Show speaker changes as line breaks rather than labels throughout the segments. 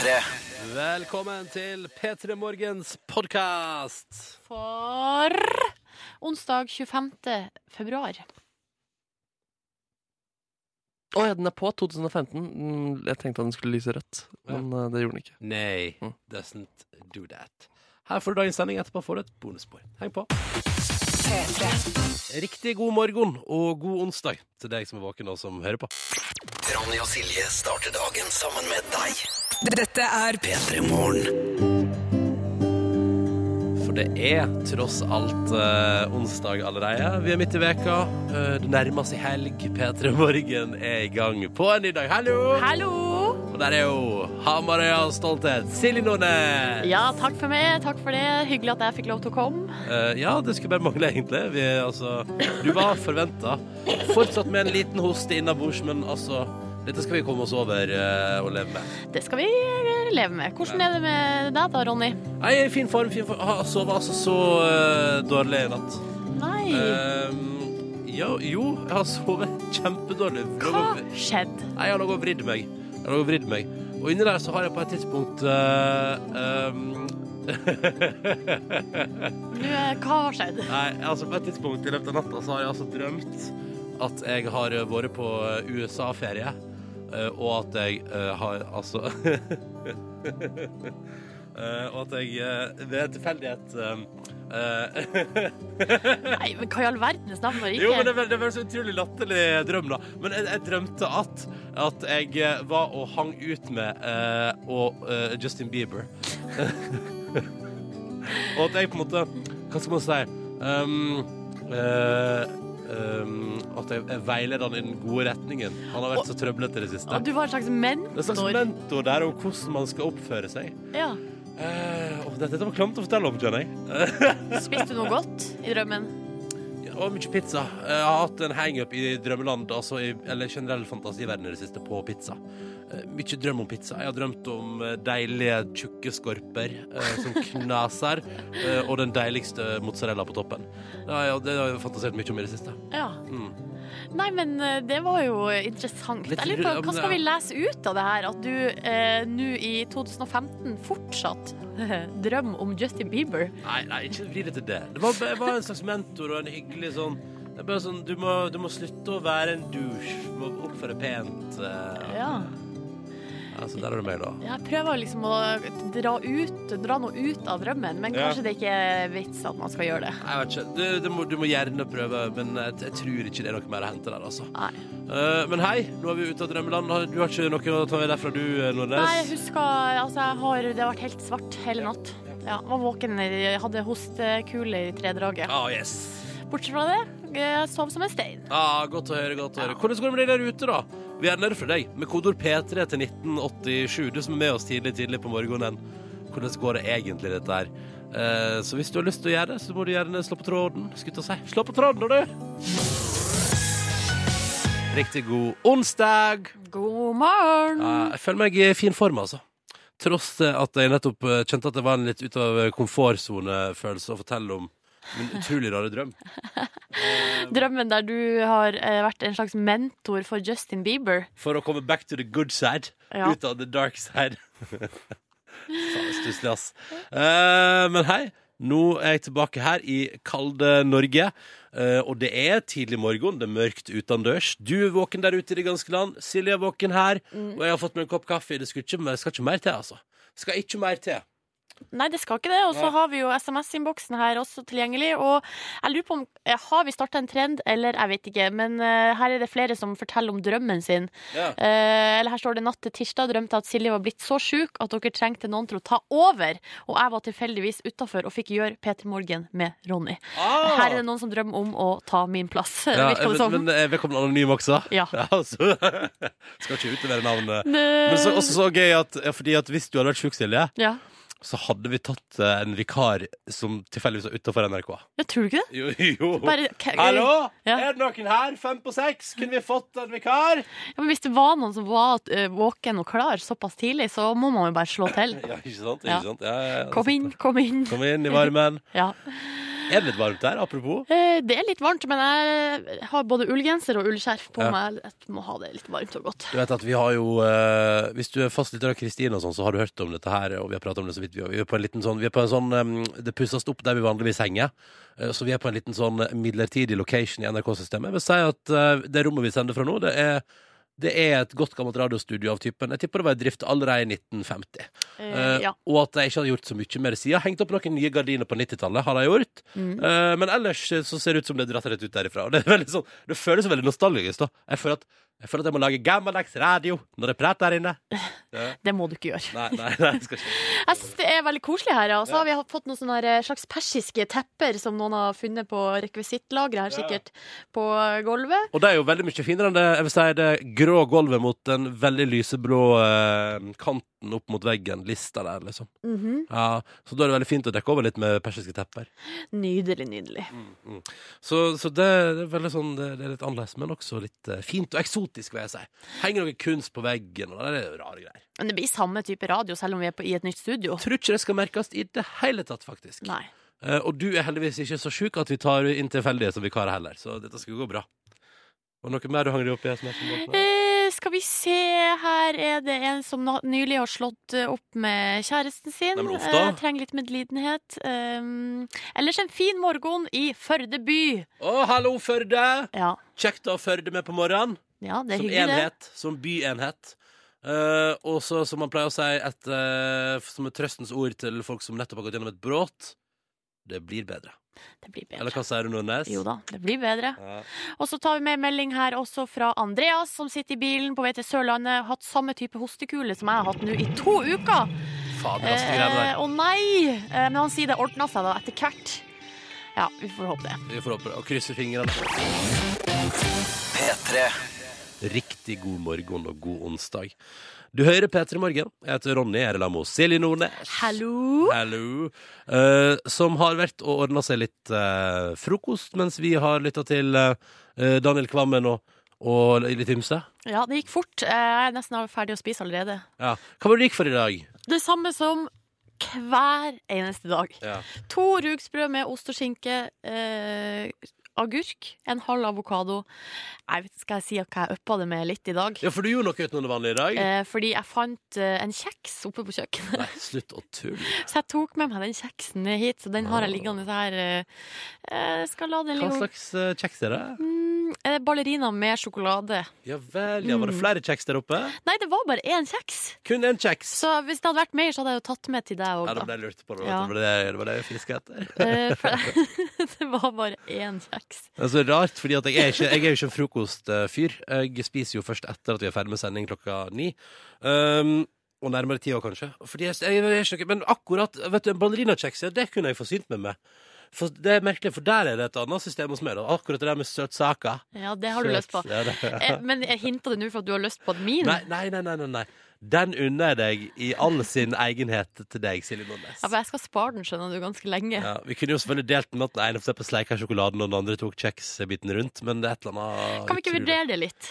P3.
Velkommen til P3 Morgens podkast.
For onsdag 25. februar.
Å ja, den er på 2015. Mm, Jeg tenkte at den skulle lyse rødt, men eh, det gjorde den ikke.
Nei,
Mm.
doesn't do that. Her får du dagens sending. Etterpå får du et bonusspor. Heng på. Riktig god morgen og god onsdag til deg som er våken og som hører på.
Ronny og Silje starter dagen sammen med deg. Dette er P3 Morgen.
For det er tross alt eh, onsdag allerede. Vi er midt i veka. Eh, det nærmer seg helg. P3 Morgen er i gang på en ny dag. Hallo!
Hallo!
Og der er jo Hamarøyas stolthet, Silje Nordnes.
Ja, takk for meg. Takk for det. Hyggelig at jeg fikk lov til å komme.
Uh, ja, det skulle bare mangle, egentlig. Vi, altså, du var forventa. Fortsatt med en liten hoste innabords, men altså Dette skal vi komme oss over uh, og leve med.
Det skal vi eh, leve med. Hvordan er det med deg da, Ronny?
Nei, fin form. Fin form. Har sovet altså så uh, dårlig i natt.
Nei.
Eh, jo, jo, jeg har sovet kjempedårlig.
Hva skjedde?
Jeg har noe vridd meg. Jeg har vridd meg. Og inni der så har jeg på et tidspunkt
uh, um, hva har skjedd?
Nei, altså på et tidspunkt i løpet av natta så har jeg altså drømt at jeg har vært på eh, USA-ferie, og at jeg uh, har altså Og at jeg ved en tilfeldighet
Nei, men hva i all verdens navn og
Jo, men det var, det var en så utrolig latterlig drøm, da. Men jeg, jeg drømte at, at jeg eh, var og hang ut med uh, og, uh, Justin Bieber. og at jeg på en måte Hva skal man si? Um, uh, um, at jeg, jeg veileder han i den gode retningen. Han har vært så trøblete i det siste.
Og du var en slags
Det er en slags
mentor.
mentor der om hvordan man skal oppføre seg.
Ja.
Eh, og dette var klamt å fortelle om, kjenner jeg.
Spiste du noe godt i drømmen?
Ja, Og mye pizza. Jeg har hatt en hangup i drømmeland, altså i, eller generell fantasiverden i det siste, på pizza. Eh, Mye drøm om pizza. Jeg har drømt om eh, deilige, tjukke skorper eh, som knaser, eh, og den deiligste mozzarella på toppen. Har jeg, det har jeg fantasert mye om i det siste.
Ja.
Mm.
Nei, men det var jo interessant.
Litt
Jeg lurer på, Hva skal vi lese ut av det her? At du eh, nå i 2015 fortsatt drømmer om Justin Bieber?
Nei, nei, ikke vri det til det. Det var, var en slags mentor og en hyggelig sånn det er bare sånn, du må, du må slutte å være en douche. Du må oppføre pent.
Ja.
Altså, der er det meg, da.
Jeg prøver liksom å dra, ut, dra noe ut av drømmen, men
Ja.
kanskje det ikke er vits at man skal gjøre det.
Jeg vet ikke. Du, du, må, du må gjerne prøve, men jeg, jeg tror ikke det er noe mer å hente der, altså. Eh, men hei, nå er vi ute av drømmeland. Du har ikke noe å ta med derfra, du, Nordnes?
Nei, jeg husker altså, jeg har, Det har vært helt svart hele natt. Ja, var våken, hadde hostekule i tredraget.
Ah, yes.
Bortsett fra det, jeg sov som en stein.
Ah, godt å høre, godt å høre. Hvordan går det med deg der ute, da? Vi er nede for deg med kodord P3 til 1987. Du som er med oss tidlig, tidlig på morgenen. Hvordan går det egentlig, dette her? Uh, så hvis du har lyst til å gjøre det, så må du gjerne slå på tråden. Skulle til si. Slå på tråden, da, du! Riktig god onsdag.
God morgen!
Ja, jeg føler meg i fin form, altså. Tross at jeg nettopp eh, kjente at det var en litt ut av komfortsonefølelse å fortelle om min utrolig rare drøm.
Drømmen der du har eh, vært en slags mentor for Justin Bieber.
For å komme back to the good side.
Ja.
Ut av the dark side. Stusslig, ass. Eh, men hei, nå er jeg tilbake her i kalde Norge. Eh, og det er tidlig morgen, det er mørkt utendørs. Du er våken der ute i det ganske land. Silje er våken her. Og jeg har fått meg en kopp kaffe. Det skal ikke, skal ikke mer til, altså. Skal ikke mer til.
Nei, det skal ikke det. Og så har vi jo SMS-innboksen her også tilgjengelig. Og jeg lurer på om eh, Har vi starta en trend, eller jeg vet ikke. Men uh, her er det flere som forteller om drømmen sin.
Ja.
Uh, eller her står det natt til tirsdag drømte at Silje var blitt så sjuk at dere trengte noen til å ta over. Og jeg var tilfeldigvis utafor og fikk gjøre P3 Morgen med Ronny.
Ah!
Her er det noen som drømmer om å ta min plass.
Ja,
det
men, men er vedkommende anonym også?
Ja.
altså, skal ikke utlevere navnet.
Nø.
Men så, også så gøy at, fordi at hvis du hadde vært sjuk, Silje,
ja.
Så hadde vi tatt eh, en vikar som tilfeldigvis var utafor NRK.
Jeg tror du ikke det?
Jo, jo.
Bare, k-
Hallo?
Ja.
Er det noen her? Fem på seks? Kunne vi fått en vikar?
Ja, men hvis det var noen som var eh, våken og klar såpass tidlig, så må man jo bare slå til.
Ja, ikke sant? Ikke
Ja.
sant? Ja, ja, ja.
Kom inn, kom inn.
Kom inn i varmen.
Ja.
Er det litt varmt der, apropos?
Eh, Det er litt varmt, men jeg har både ullgenser og ullskjerf på
Ja.
meg. Jeg må ha det litt varmt og godt.
Du vet at vi har jo eh, Hvis du er fastlytter av Kristine og sånn, så har du hørt om dette her, og vi har pratet om det så vidt. Vi vi er på en liten sånn, vi er på en sånn Det pusses opp der vi vanligvis henger. Eh, så vi er på en liten sånn midlertidig location i NRK-systemet. Jeg vil si at det rommet vi sender fra nå, det er det er et godt gammelt radiostudio av typen. Jeg tipper det var i drift allerede i 1950.
Uh,
Eh,
ja.
Og at de ikke har gjort så mye med det siden. Hengt opp noen nye gardiner på 90-tallet, har de gjort.
Mm.
Uh, men ellers eh, så ser det ut som det er dratt rett ut derifra. Og det, sånn, det føles veldig nostalgisk. da Jeg føler at jeg, føler at jeg må lage gammeldags radio når jeg prater der inne.
Det må du ikke gjøre.
Nei, nei, nei jeg skal ikke.
Jeg synes det er veldig koselig her. Og så har vi fått noen slags persiske tepper som noen har funnet på rekvisittlageret her,
Ja.
sikkert, på gulvet.
Og det er jo veldig mye finere enn det jeg vil si, det grå gulvet mot den veldig lyseblå eh, kanten opp mot veggen. Lista der, liksom.
Mhm.
Ja, så da er det veldig fint å dekke over litt med persiske tepper.
Nydelig, nydelig.
Mm. Så, så det, er veldig sånn det, er litt annerledes, men også litt uh, fint og eksotisk, vil jeg si. Henger noe kunst på veggen, og det er jo rare greier.
Men det blir samme type radio selv om vi er på, i et nytt studio.
Tror ikke det skal merkes i det hele tatt, faktisk.
Nei.
Uh, og du er heldigvis ikke så sjuk at vi tar inn tilfeldige som vikarer heller, så dette skal gå bra. Og noe mer du hang deg opp i? Som er
Eh, skal vi se, her er det en som nylig har slått eh, opp med kjæresten sin. Eh, trenger litt medlidenhet. Um, ellers en fin morgen i Førde by.
Å, hallo, Førde!
Ja,
Kjekt å ha Førde med på morgenen.
ja det er
Som
hyggelig, det.
enhet. Som byenhet. Uh, og så, som man pleier å si, et, uh, som et trøstens ord til folk som nettopp har gått gjennom et brudd. Det blir bedre.
Det blir
Eller
bedre.
hva sier du, Nordnes?
Jo da, det blir bedre.
Ja.
Og så tar vi med melding her også fra Andreas, som sitter i bilen på vei til Sørlandet. Hatt samme type hostekule som jeg har hatt nå i to uker.
Fader,
Eh. Å nei! Eh, men han sier det ordna seg da etter hvert. Ja, vi får håpe det.
Vi får håpe det. Og krysse fingrene.
P3.
Riktig god morgen og god onsdag. Du hører P3 Morgen. Jeg heter Ronny Erlamo Silje Nordnes.
Hallo!
Hallo. Eh, som har vært og ordna seg litt eh, frokost mens vi har lytta til eh, Daniel Kvammen og, og litt ymse.
Ja, det gikk fort. Eh, Jeg er nesten ferdig å spise allerede.
Ja. Hva var det du gikk for i dag?
Det samme som hver eneste dag.
Ja.
To rugsprø med ost og skinke. Eh, agurk. En halv avokado. Jeg vet, skal jeg si hva jeg uppa det med litt i dag?
ja, for du gjorde noe utenom det vanlige i dag?
Eh, fordi jeg fant eh, en kjeks oppe på kjøkkenet.
Nei, slutt å tulle.
Så jeg tok med meg den kjeksen hit, så den har jeg liggende her. eh, eh, skal la den
Hva slags uh, kjeks er det?
mm, eh, Ballerina med sjokolade.
Ja vel, ja, var det flere kjeks der oppe?
Nei, det var bare én kjeks.
Kun én kjeks.
Så hvis det hadde vært mer, så hadde jeg jo tatt med til deg
Ja, det det jeg lurte på. Det
Ja.
det det var det jeg fiska etter.
Eh, det var bare én kjeks.
Det er så rart, fordi jeg er ikke, jeg er jo ikke en frokostfyr. Jeg spiser jo først etter at vi er ferdig med sending klokka ni. Um, og nærmere ti år, kanskje. Jeg, jeg, jeg, men akkurat vet du, ballerinakjeks, det kunne jeg forsynt meg med. For det er merkelig, for der er det et annet system hos meg. Da. Akkurat det der med søtsaker.
Ja, det har du lyst på.
Ja, det,
ja. Men jeg hinta det nå for at du har lyst på min?
Nei, nei, nei, nei, nei. Den unner jeg deg i all sin egenhet til deg, Silje Nordnes.
Ja, for jeg skal spare den, skjønner du, ganske lenge.
Ja, vi kunne jo selvfølgelig delt den at den ene eksempel sleika sjokoladen, og den andre tok kjeksbiten rundt, men det er et eller annet
Kan vi ikke vurdere det litt?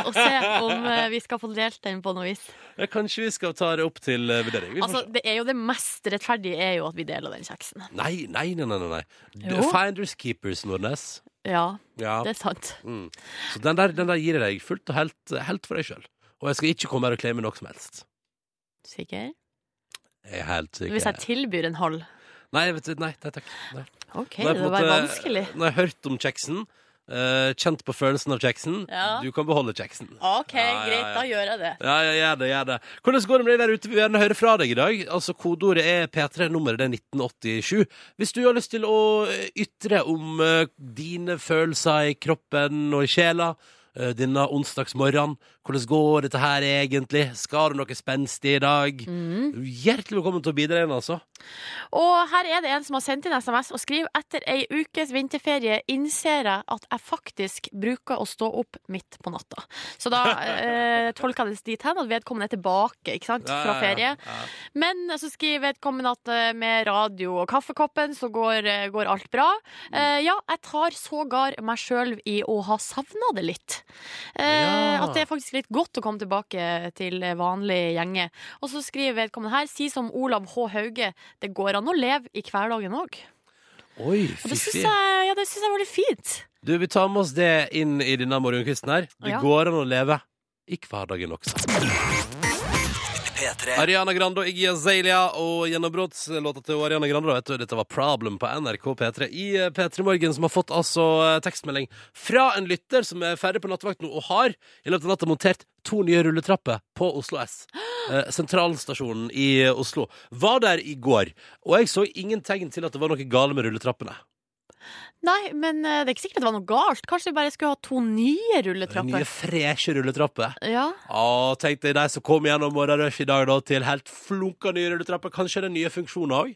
Og se om eh, vi skal få delt den på noe vis?
Ja, kanskje vi skal ta det opp til eh, vurdering.
Altså, det er jo det mest rettferdige er jo at vi deler den kjeksen.
Nei, nei, nei, nei, nei.
Jo.
Finders keepers, Nordnes.
Ja,
Ja.
det er sant.
Mm. Så den der, den der gir jeg deg fullt og helt, helt for deg sjøl. Og jeg skal ikke komme her og claime noe som helst.
Sikker?
Jeg er helt sikker.
Hvis jeg tilbyr en halv?
Nei, vet du, nei, nei takk. Nei.
OK,
nei,
det var
vanskelig.
vanskelig.
Nå har jeg hørt om kjeksen, Uh, kjent på følelsen av kjeksen.
Ja.
Du kan beholde kjeksen.
OK,
Ja, ja,
greit, da gjør jeg det.
Ja, ja, gjør det, gjør det. Hvordan går det med deg der ute? Vi vil gjerne høre fra deg i dag. Altså, Kodeordet er P3, nummeret er 1987. Hvis du har lyst til å eh, ytre om uh, dine følelser i kroppen og i sjela eh, denne onsdagsmorgenen, hvordan går dette her egentlig? Skal du noe spenstig i dag?
Mm.
Hjertelig velkommen til å bidra igjen, altså.
Og her er det en som har sendt inn SMS og skriver etter ei ukes vinterferie innser jeg at jeg faktisk bruker å stå opp midt på natta. Så da eh, tolker det dit hen at vedkommende er tilbake ikke sant, fra ferie.
Ja, ja.
Men så skriver vedkommende at eh, med radio og kaffekoppen så går, eh, går alt bra. Eh, ja, jeg tar sågar meg sjøl i å ha savna det litt. Eh,
Ja.
At det er faktisk litt godt å komme tilbake til vanlig gjenge. Og så skriver vedkommende her, si som Olav H. Hauge, det går an å leve i hverdagen òg.
Oi,
Og det syns
fiffig.
jeg, ja, det synes jeg var litt fint.
Du, vi tar med oss det inn i denne morgenkvisten her. Det
Ja.
går an å leve i hverdagen også.
P3.
Ariana Grande og Iggy Azalea og gjennombruddslåta til Ariana Grande. Vet du, dette var Problem på NRK P3 i eh, P3 Morgen, som har fått altså eh, tekstmelding fra en lytter som er ferdig på nattevakt nå, og har i løpet av natta montert to nye rulletrapper på Oslo S. Eh, sentralstasjonen i Oslo. Var der i går, og jeg så ingen tegn til at det var noe gale med rulletrappene.
Nei, men eh, det er ikke sikkert det var noe galt. Kanskje vi bare skulle ha to nye rulletrapper.
Nye, freshe rulletrapper.
Ja.
Å, tenk deg de som kom gjennom morgenrushet i dag da, til helt flunka nye rulletrapper. Kanskje det er nye funksjoner òg.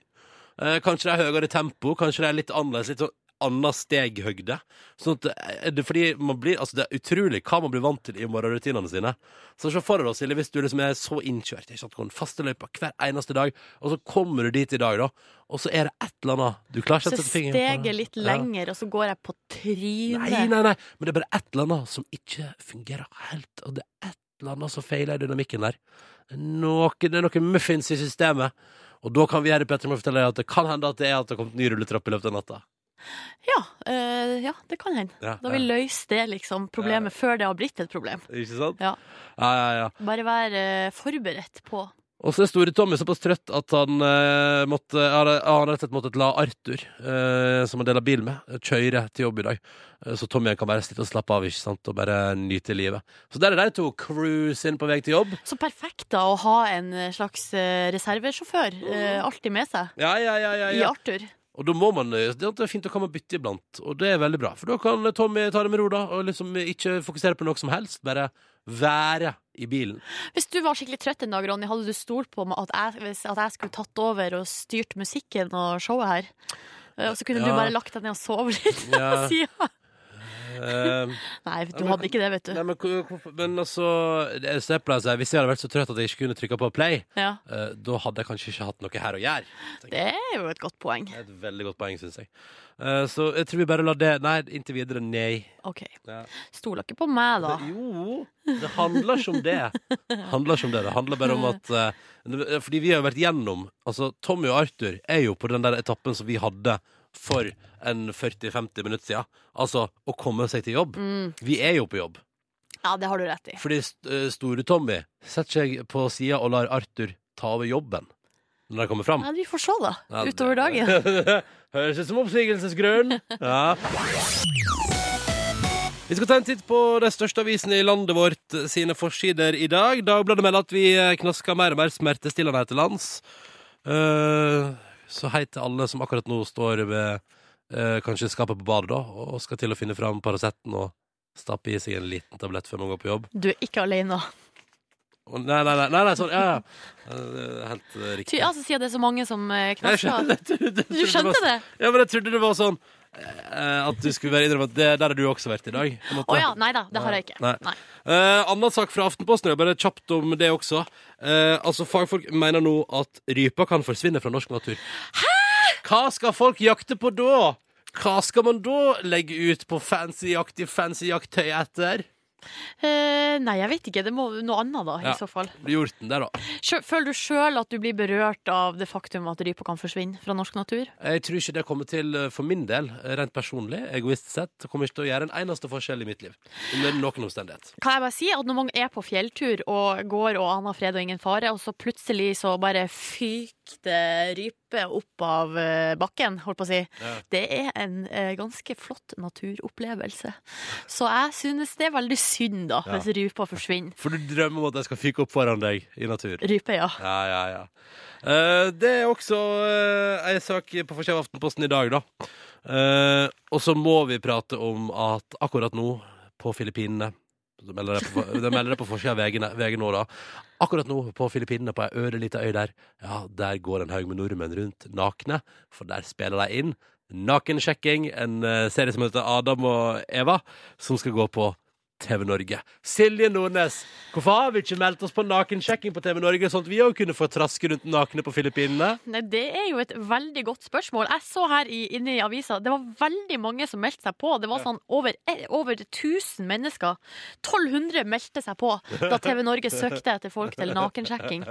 Eh, kanskje det er høyere tempo, kanskje det er litt annerledes. Litt sånn annen steghøgde. Sånn at eh, det, fordi man blir, altså det er utrolig hva man blir vant til i morgenrutinene sine. Så se for deg, Silje, hvis du liksom er så innkjørt ikke sant, går den faste løypa hver eneste dag, og så kommer du dit i dag, da, og så er det et eller annet Du klarer ikke å sette fingeren på Så
steget litt
Ja.
lenger, og så går jeg på trynet.
Nei, nei, nei, men det er bare et eller annet som ikke fungerer helt, og det er et eller annet som feiler i dynamikken der. Noe, det er noe muffins i systemet. Og da kan vi her i Petter fortelle at det kan hende at det er at det har kommet ny rulletrapp i løpet av natta.
Ja, eh, ja, det kan hende.
Ja,
Da vil vi
ja.
løse det liksom, problemet før det har blitt et problem.
Ikke sant?
Ja.
Ja, ja, ja.
Bare være eh, forberedt på
Og så er store Tommy såpass trøtt at han eh, måtte Han har rett og slett måttet la Arthur, eh, som han deler bil med, kjøre til jobb i dag. Eh, Så Tommy kan bare sitte og slappe av ikke sant? og bare nyte livet. Så der er de to cruise inn på vei til jobb.
Så perfekt da å ha en eh, slags eh, reservesjåfør eh, alltid med seg.
Ja, ja, ja, ja,
I. Arthur.
Og da må man, eh, det er fint å komme og bytte iblant, og det er veldig bra. For da kan Tommy ta det med ro, da, og liksom ikke fokusere på noe som helst. Bare være i bilen.
Hvis du var skikkelig trøtt en dag, Ronny, hadde du stolt på at jeg, at jeg skulle tatt over og styrt musikken og showet her? Eh, Og så kunne du bare lagt deg ned og sove litt
Ja. Eh,
Nei, du
men-
hadde ikke det, vet du.
nei, men, hvorfor- men altså, det er pleier å si, hvis jeg hadde vært så trøtt at jeg ikke kunne trykke på play,
Ja,
uh, da hadde jeg kanskje ikke hatt noe her å gjøre.
Det er jo et godt poeng.
Det er et veldig godt poeng, syns jeg. Uh, så jeg tror vi bare lar det Nei, inntil videre, nei.
OK.
Ja.
Stoler ikke på meg, da.
Det, jo, det handler ikke om det. Handler ikke om det. Det handler bare om at uh, Fordi vi har vært gjennom Altså, Tommy og Arthur er jo på den der etappen som vi hadde for en 40-50 minutter siden. Altså å komme seg til jobb.
Mm.
Vi er jo på jobb.
Ja, det har du rett i.
Fordi st- eh, store Tommy setter seg på sida og lar Arthur ta over jobben når de kommer fram.
Ja, vi får se, da.
Ja, det-
Utover dagen.
Høres ut som oppsigelsesgrunn. Ja. Vi skal ta en titt på de største avisene i landet vårt sine forsider i dag. Dagbladet melder at vi knasker mer og mer smertestillende her til lands. Eh, så hei til alle som akkurat nå står ved eh, kanskje skapet på badet da, og skal til å finne fram Paraceten og stappe i seg en liten tablett før man går på jobb.
Du er ikke alene.
Og nei, nei, nei, nei, nei, sånn, ja, ja. Eh, Helt eh,
Ty,
riktig.
altså, sier det er så mange som eh,
Jeg
knasker.
skjønte,
Du skjønte det?
Ja, men jeg trodde det var sånn At du skulle være innrømme at det, der har du også vært i dag.
Å oh, ja. Nei da, det har jeg ikke.
Nei.
Nei.
Uh, annen sak fra Aftenposten, jeg bare kjapt om det også. Uh, altså, Fagfolk mener nå at rypa kan forsvinne fra norsk natur. Hæ?! Hva skal folk jakte på da? Hva skal man da legge ut på fancy jakt i fancy jakttøy etter?
Eh, nei, jeg vet ikke. Det må noe annet, da,
Ja.
i så fall.
Hjorten der, da.
Føler du sjøl at du blir berørt av det faktum at rypa kan forsvinne fra norsk natur?
Jeg tror ikke det kommer til, eh, for min del, eh, rent personlig, egoistisk sett, kommer ikke til å gjøre en eneste forskjell i mitt liv. Under noen omstendighet.
Kan jeg bare si at når man er på fjelltur og går og aner fred og ingen fare, og så plutselig så bare fyker det rype opp av eh, bakken, holdt på å si,
Ja.
det er en ganske flott naturopplevelse. Så jeg synes det er veldig synd, da,
Ja.
hvis rypa forsvinner.
For du drømmer om at jeg skal fyke opp foran deg i natur.
Rype, ja.
Ja, ja, ja. Uh, det er også uh, ei sak på forsida av Aftenposten i dag, da. Uh, og så må vi prate om at akkurat nå, på Filippinene de melder det på, de på forsida av VG nå, da. Akkurat nå på Filippinene, på ei ørelita øy der, ja, der går en haug med nordmenn rundt nakne, for der spiller de inn Nakensjekking, en eh, serie som heter Adam og Eva, som skal gå på TV Norge. Silje Nordnes, hvorfor har vi ikke meldt oss på nakensjekking på TV Norge, sånn at vi òg kunne få traske rundt nakne på Filippinene?
Nei, det er jo et veldig godt spørsmål. Jeg så her i, inne i avisa, det var veldig mange som meldte seg på. Det var sånn over, eh, over 1000 mennesker. 1200 meldte seg på da TV Norge søkte etter folk til nakensjekking.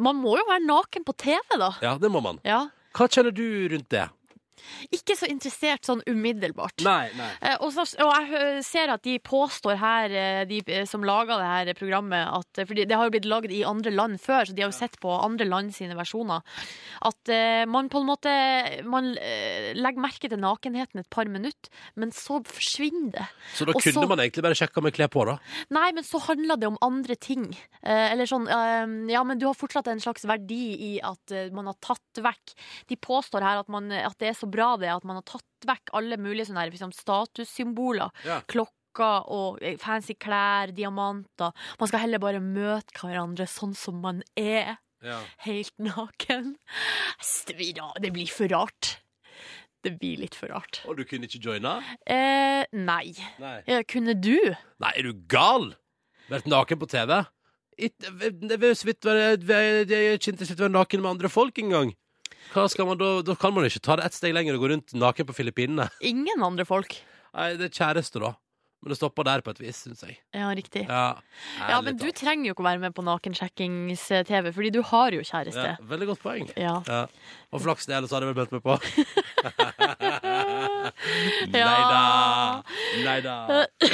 Man må jo være naken på TV, da.
Ja, det må man.
Ja.
Hva kjenner du rundt det?
Ikke så interessert sånn umiddelbart.
Nei, nei.
Eh, og, så, og jeg ser at de påstår her, eh, de eh, som laga det her programmet at, for det har jo blitt lagd i andre land før, så de har jo sett på andre land sine versjoner. At man på en måte Man legger merke til nakenheten et par minutter, men så forsvinner det.
Så da kunne
så-
man egentlig bare sjekka med klær på, da.
Nei, men så handler det om andre ting. Eller sånn Ja, men du har fortsatt en slags verdi i at man har tatt vekk De påstår her at, man, at det er så bra det er at man har tatt vekk alle mulige sånne her, liksom, statussymboler.
Ja.
Klokker og eh, fancy klær, diamanter. Man skal heller bare møte hverandre sånn som man er.
Ja.
Helt naken. Det blir, ra- det blir for rart. Det blir litt for rart.
Og du kunne ikke joina?
Eh, nei.
Nei.
Kunne du?
Nei, er du gal? Vært naken på TV? Jeg er ikke interessert i å være naken med andre folk engang. Hva skal man da, da kan man ikke ta det ett steg lenger og gå rundt naken på Filippinene.
Ingen andre folk.
Nei, det er kjæreste, da. Men det stopper der på et vis, syns jeg.
Ja, riktig.
Ja,
Ja, men du trenger jo ikke å være med på nakensjekkings-TV, fordi du har jo kjæreste.
ja, Veldig godt poeng.
Ja.
Ja. Og flaks det, ellers hadde jeg vel meldt meg på.
Ja.
Nei da.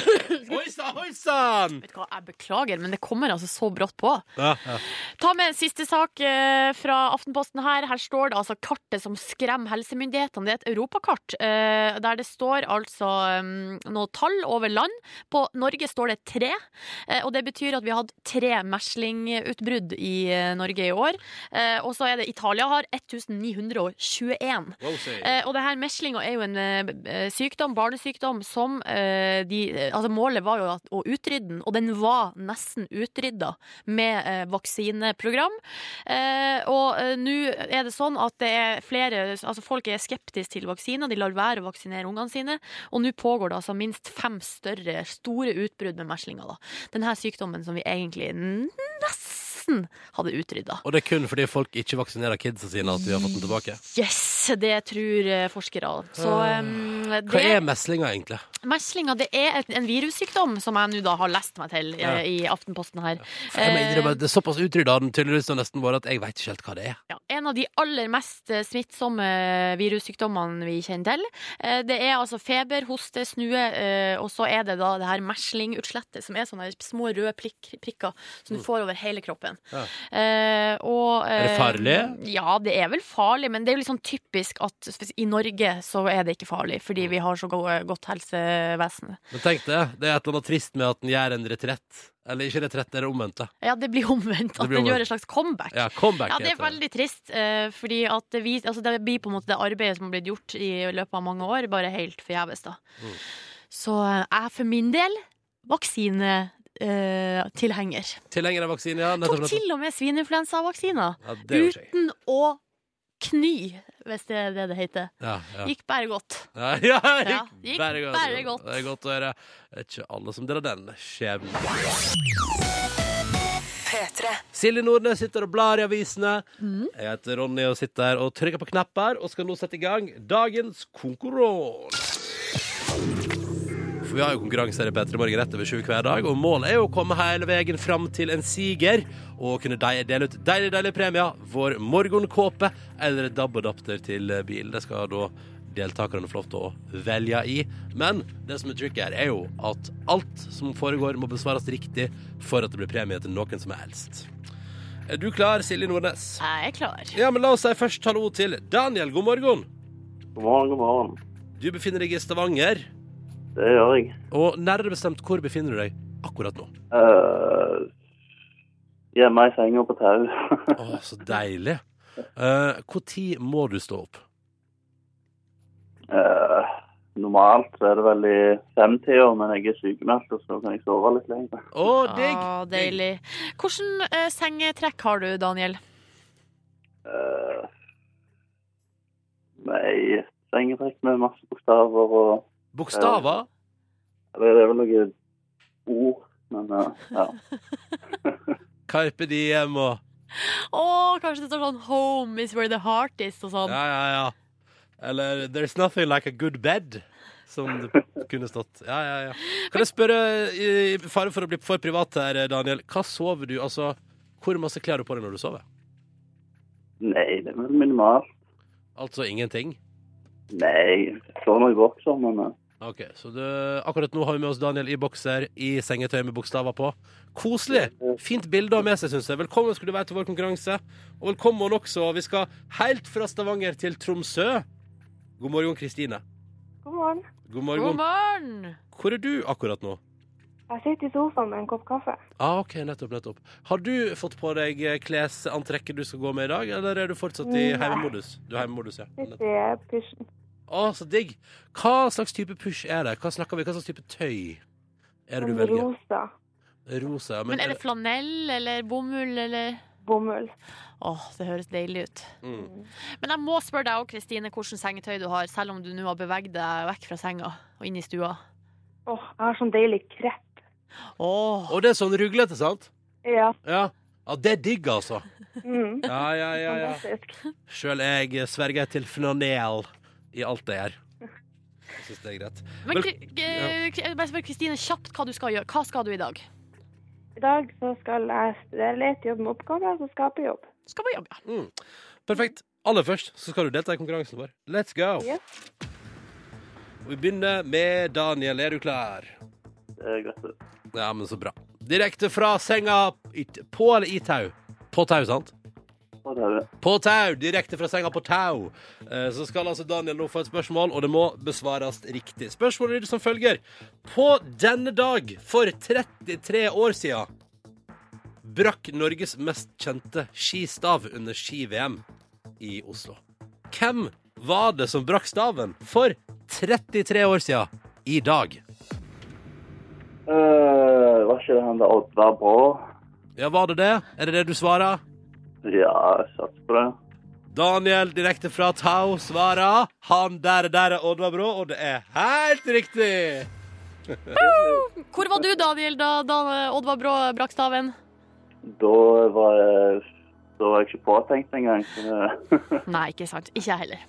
Oi sann, oi sann!
Jeg beklager, men det kommer altså så brått på.
Ja, ja.
Ta med en siste sak eh, fra Aftenposten her. Her står det altså kartet som skremmer helsemyndighetene. Det er et europakart eh, der det står altså um, noe tall over land. På Norge står det tre, eh, og det betyr at vi har hatt tre meslingutbrudd i Norge i år. Eh, og så er det Italia har 1921.
Wow.
Eh, og det her meslinga er jo en sykdom, barnesykdom, som eh, de eh, Altså målet var jo å utrydde den, og den var nesten utrydda med eh, vaksineprogram. Eh, og eh, nå er det sånn at det er flere Altså folk er skeptiske til vaksiner, de lar være å vaksinere ungene sine. Og nå pågår det altså minst fem større, store utbrudd med meslinger, da. Denne sykdommen som vi egentlig nesten hadde utrydda.
Og det er kun fordi folk ikke vaksinerer kidsa sine at vi har fått den tilbake.
Yes, det tror eh, forskere. Så um,
det, Hva er meslinga, egentlig?
meslinga det er en virussykdom som jeg nå da har lest meg til eh,
Ja.
i Aftenposten her.
Ja. innrømme at Det er såpass utrydda den tydeligvis nesten vært at jeg veit ikke helt hva det er.
Ja, en av de aller mest eh, smittsomme virussykdommene vi kjenner til. Eh, Det er altså feber, hoste, snue, eh, og så er det da det her meslingutslettet, som er sånne små røde prikker som du får over hele kroppen.
Ja.
Eh, og,
Er det
eh,
farlig?
Ja, det er vel farlig, men det er jo litt sånn typisk at i Norge så er det ikke farlig, fordi
Mm.
vi har så go- godt helsevesen.
Men tenk det, det er et eller annet trist med at den gjør en retrett. Eller ikke retrett, det er det da.
Ja, det blir omvendt. At den gjør
en
et slags comeback.
Ja, comeback
Ja, det er veldig trist, eh, fordi at det, vis, altså det blir på en måte det arbeidet som har blitt gjort i løpet av mange år, bare helt forgjeves, da.
Mm.
Så eh, jeg for min del vaksinetilhenger.
Tilhenger Tilhenger av vaksine, ja. Nettopp,
Tok til og med svineinfluensavaksiner.
Ja.
Uten å kny, hvis det er det det heter.
Ja, ja.
Gikk bare godt.
Ja, ja, gikk,
Ja, gikk
bare godt.
bare godt.
Det er godt å høre. Det er ikke alle som deler den skjebnen. Silje Nordnes sitter og blar i avisene.
Mm.
Jeg heter Ronny og sitter her og trykker på knapper og skal nå sette i gang dagens konkurranse. For vi har jo konkurranse her i P3 Morgen rett over sju hver dag, og målet er jo å komme hele veien fram til en siger og kunne dele ut deilige, deilige premier. Vår morgenkåpe eller DAB-adapter til bil. Det skal da deltakerne få lov til å velge i. Men det som er tricky her, er jo at alt som foregår, må besvares riktig for at det blir premie til noen som helst. Er du klar, Silje Nordnes?
Jeg er klar.
Ja, men La oss si først hallo til Daniel. God morgen.
God morgen, god morgen.
Du befinner deg i Stavanger.
Det gjør jeg.
Og nærmere bestemt, hvor befinner du deg akkurat nå?
Uh, hjemme i senga på tau.
Å, så deilig. Når tid må du stå opp?
Uh, normalt så er det vel i femtida, men jeg er sykemeldt, så kan jeg sove litt lenger.
Å, digg!
Ah, deilig. Hvordan uh, sengetrekk har du, Daniel?
Uh, nei, sengetrekk med masse bokstaver og
Bokstaver?
Eller det er vel noen ord, men eh, ja.
Carpe diem og
Å, kanskje det står sånn 'Home is where the heart is' og sånn.
Ja, ja, ja. Eller 'There's nothing like a good bed'. Som det kunne stått. Ja, ja, ja. Kan jeg spørre, i fare for å bli for privat her, Daniel, hva sover du? Altså, hvor masse klær har du på deg når du sover?
Nei, det er minimalt.
Altså ingenting?
Nei, jeg sover nå i bokser, men eh,
Ok, så det, Akkurat nå har vi med oss Daniel i bokser, i sengetøy med bokstaver på. Koselig! Fint bilde å ha med seg, syns jeg. Velkommen skal du være til vår konkurranse. Og velkommen også. Vi skal helt fra Stavanger til Tromsø. God morgen, Kristine.
God morgen.
God
God
morgen.
morgen!
Hvor er du akkurat nå?
Jeg sitter i sofaen med en kopp kaffe.
Ah, ok, nettopp, nettopp. Har du fått på deg klesantrekket du skal gå med i dag, eller er du fortsatt i heimemodus? Du er heimemodus, ja.
Sitter i pysjen.
Å, så digg. Hva slags type push er det? Hva snakker vi? Hva slags type tøy er det du velger?
rosa
Rosa. ja,
Men er det flanell eller bomull eller
bomull.
Åh, det høres deilig ut.
mm.
Men jeg må spørre deg òg, Kristine, hvilket sengetøy du har, selv om du nå har beveget deg vekk fra senga og inn i stua.
Åh, jeg har sånn deilig krepp.
Åh,
Og det er sånn ruglete, sant?
Ja.
Ja. ja, det er digg, altså.
Mm.
Ja, ja, ja, ja. Sjøl jeg sverger til flanell i alt det gjør. Jeg syns det er greit.
Men bare spør Kristine kjapt hva du skal gjøre. Hva skal du i dag?
I dag så skal jeg studere litt, jobbe med oppgaver, så skape jobb.
Skal på jobb, ja.
Mm. Perfekt. Aller først så skal du delta i konkurransen vår. Let's go!
Yes.
Vi begynner med Daniel. Er du klar?
det er greit. det.
Ja, men så bra. Direkte fra senga på eller i tau? På tau, sant? På tau, direkte fra senga på tau. Eh, Så skal altså Daniel nå få et spørsmål, og det må besvares riktig. Spørsmålet lyder som følger. På denne dag for 33 år siden brakk Norges mest kjente skistav under ski-VM i Oslo. Hvem var det som brakk staven for 33 år siden i dag?
Uh, var ikke det han der Oddvar Brå?
Ja, var det det? Er det det du svarer?
Ja, satser på det.
Daniel direkte fra Tau svarer Han der, der er Oddvar Brå, og det er helt riktig!
Hvor var du, Daniel, da, da Oddvar Brå brakk staven?
Da var jeg, da var jeg ikke påtenkt engang.
Nei, ikke sant. Ikke jeg heller.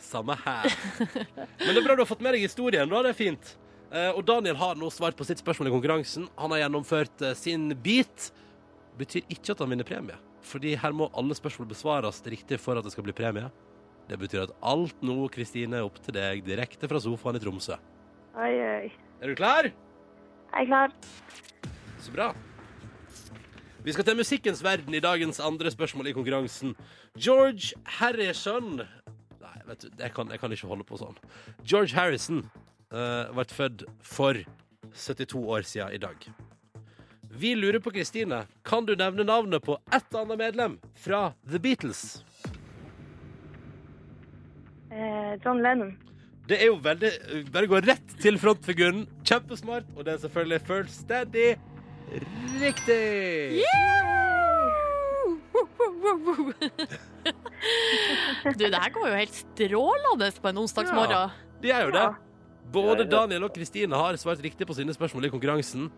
Samme her. Men det er bra du har fått med deg historien. da, det er fint. Eh, og Daniel har nå svart på sitt spørsmål i konkurransen. Han har gjennomført eh, sin bit. Betyr ikke at han vinner premie. Fordi her må alle spørsmål besvares riktig for at det skal bli premie. Det betyr at alt nå, Kristine, er opp til deg direkte fra sofaen i Tromsø.
Oi, oi.
Er du klar?
Jeg er klar.
Så bra. Vi skal til musikkens verden i dagens andre spørsmål i konkurransen. George Harrison Nei, vet du, jeg kan, jeg kan ikke holde på sånn. George Harrison uh, ble født for 72 år siden i dag. Vi lurer på, Kristine, kan du nevne navnet på ett annet medlem fra The Beatles?
Eh, John Lennon.
Det er jo veldig Bare gå rett til frontfiguren. Kjempesmart, og det er selvfølgelig First Steady. riktig.
Du, det her går jo helt strålende på en onsdagsmorgen.
det er jo det. Både
Ja, ja.
Daniel og Kristine har svart riktig på sine spørsmål i konkurransen.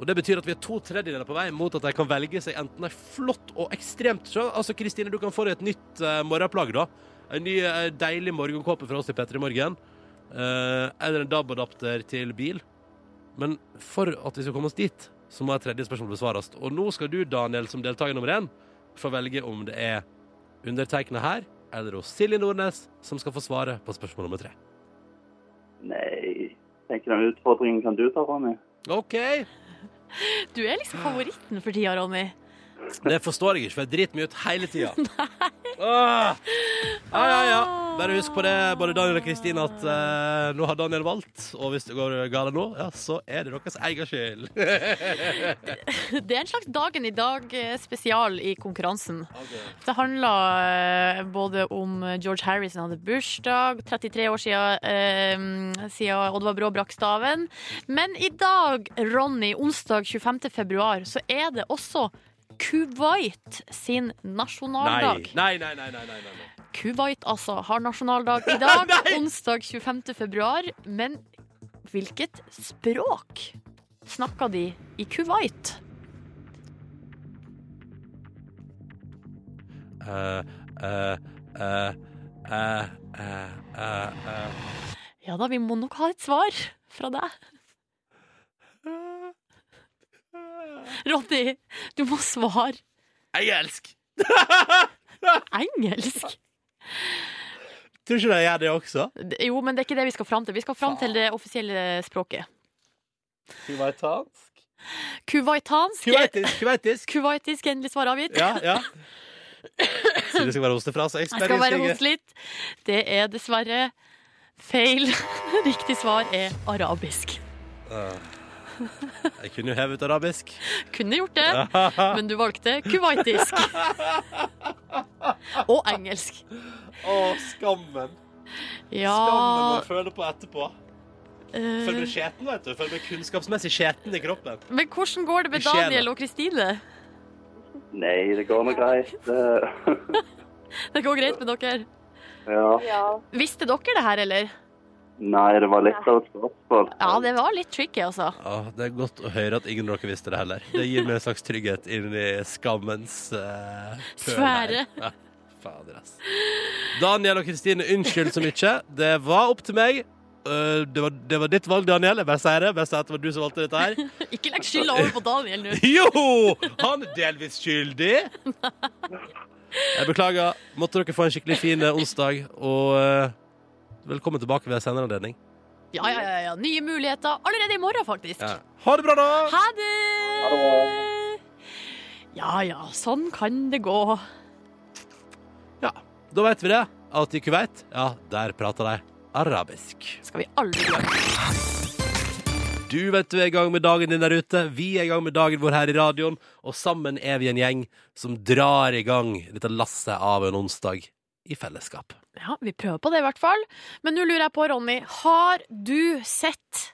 Og Det betyr at vi er to tredjedeler på vei mot at de kan velge seg enten ei flott og ekstremt så, Altså, Kristine, du kan få deg et nytt uh, morgenplagg, da. En ny uh, deilig morgenkåpe fra oss i P3 Morgen. Uh, eller en DAB-adapter til bil. Men for at vi skal komme oss dit, så må et tredje spørsmål besvares. Og nå skal du, Daniel, som deltaker nummer én, få velge om det er undertegna her eller hos Silje Nordnes som skal få svare på spørsmål nummer tre.
Nei, tenker den utfordringen kan du ta, Ronny.
OK.
Du er liksom favoritten for tida, Ronny.
Det forstår jeg ikke, for jeg driter meg ut hele tida. Ah, Ja, ja, ja. Bare husk på det, både Daniel og Kristine, at eh, nå har Daniel valgt. Og hvis det går galt nå, ja, så er det deres egen skyld.
Det er en slags Dagen i dag-spesial i konkurransen. Det handler eh, både om George Harrison hadde bursdag, 33 år siden, eh, siden Oddvar Brå brakk staven. Men i dag, Ronny, onsdag 25. februar, så er det også Kuwait sin nasjonaldag.
Nei, nei, nei, nei, nei, nei. nei.
Kuwait altså har nasjonaldag i dag, onsdag 25. februar. Men hvilket språk snakker de i Kuwait?
Eh, eh, eh.
Ja da, vi må nok ha et svar fra deg. Ronny, du må svare
Engelsk!
engelsk.
Tror ikke de gjør det også?
Jo, men det er ikke det vi skal fram til. Vi skal fram til det offisielle språket.
Kuwaitansk?
Kuwaitansk.
Kuwaitisk? Kuwaitisk?
Kuwaitisk, endelig svar avgitt.
Ja, ja. Silje skal bare hoste fra seg.
Jeg skal bare hoste litt. Det er dessverre feil. Riktig svar er arabisk.
Jeg kunne jo hevet arabisk.
Kunne gjort det, men du valgte kuwaitisk. Og engelsk.
Å, skammen.
Ja
Skammen man føler på etterpå. Føler
eh,
meg skjeten, vet du. Føler meg kunnskapsmessig skjeten i kroppen.
Men hvordan går det med Daniel og Kristine?
Nei, det går nå greit. Det,
Det går greit med dere?
ja.
Visste dere det her, eller?
Nei, det var litt av et spørsmål.
Ja, det var litt tricky, altså.
Ja, det er godt å høre at ingen av dere visste det heller. Det gir meg en slags trygghet inn i skammens uh,
Sfære.
Ja, fader, ass. Daniel og Kristine, unnskyld så mye. Det var opp til meg. Eh, det, var, det var ditt valg, Daniel. Jeg bare sier det. Bare sier at det var du som valgte dette her.
Ikke legg skylda over på Daniel nå.
Jo! Han er delvis skyldig. Jeg beklager. Måtte dere få en skikkelig fin eh, onsdag, og eh, velkommen tilbake ved senere anledning.
Ja, ja, ja, ja. Nye muligheter allerede i morgen, faktisk.
Ja. Ha det bra, da!
Ha det! Ja ja, sånn kan det gå.
Ja, Da vet vi det. At i Kuwait, ja, der prater de arabisk.
Skal vi aldri glemme.
Du vet du er i gang med dagen din der ute. Vi er i gang med dagen vår her i radioen. Og sammen er vi en gjeng som drar i gang dette lasset av en onsdag i fellesskap.
Ja, vi prøver på det i hvert fall. Men nå lurer jeg på, Ronny, har du sett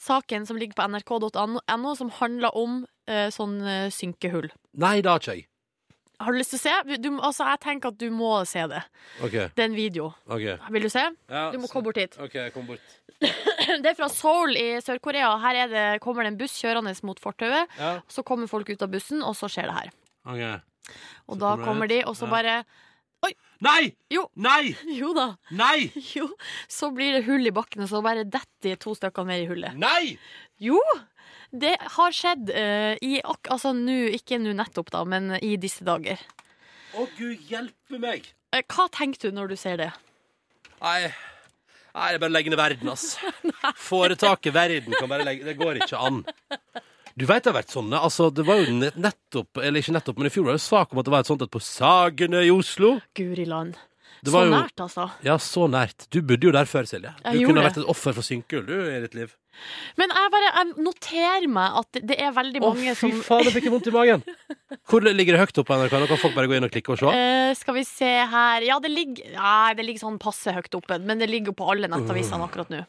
saken som ligger på nrk.no, som handler om eh, sånn eh, synkehull?
Nei, det har ikke jeg.
Har du lyst til å se? Du, altså, jeg tenker at du må se det.
Okay.
Det er en video.
Okay.
Vil du se?
ja,
Du må komme bort hit.
OK, kom bort.
Det er fra Seoul i Sør-Korea. Her er det, kommer det en buss kjørende mot fortauet.
Ja,
Så kommer folk ut av bussen, og så skjer det her.
Okay.
Og
Så
da
kommer
kommer de, og så
Ja.
bare
Nei!
Jo.
Nei!
Jo da.
Nei!
Jo. Så blir det hull i bakken, og så bare detter to stykker ned i hullet.
Nei!
Jo! Det har skjedd eh, i ak Altså nå, ikke nå nettopp, da, men i disse dager.
Å, gud hjelpe meg!
Eh, hva tenker du når du ser det?
Nei, Nei det er bare å legge ned verden, ass. Foretaket verden kan bare legge Det går ikke an. Du vet det har vært sånne. Altså, det var jo nettopp, eller ikke nettopp, men i fjor var det jo sak om at det var et sånt et på Sagene i Oslo.
Guri land.
Det
Så
jo-
nært, altså.
Ja, så nært. Du bodde jo der før, Silje. Du
jeg
kunne ha vært et offer for synkehull, du, i ditt liv.
Men jeg bare jeg noterer meg at det er veldig
Å,
mange
fy
som
faen, jeg fikk vondt i magen. Hvor ligger det høyt opp på NRK? Nå kan folk bare gå inn og klikke og se.
Uh, skal vi se her Ja, det ligger, nei, det ligger sånn passe høyt oppe, men det ligger på alle nettavisene akkurat nå.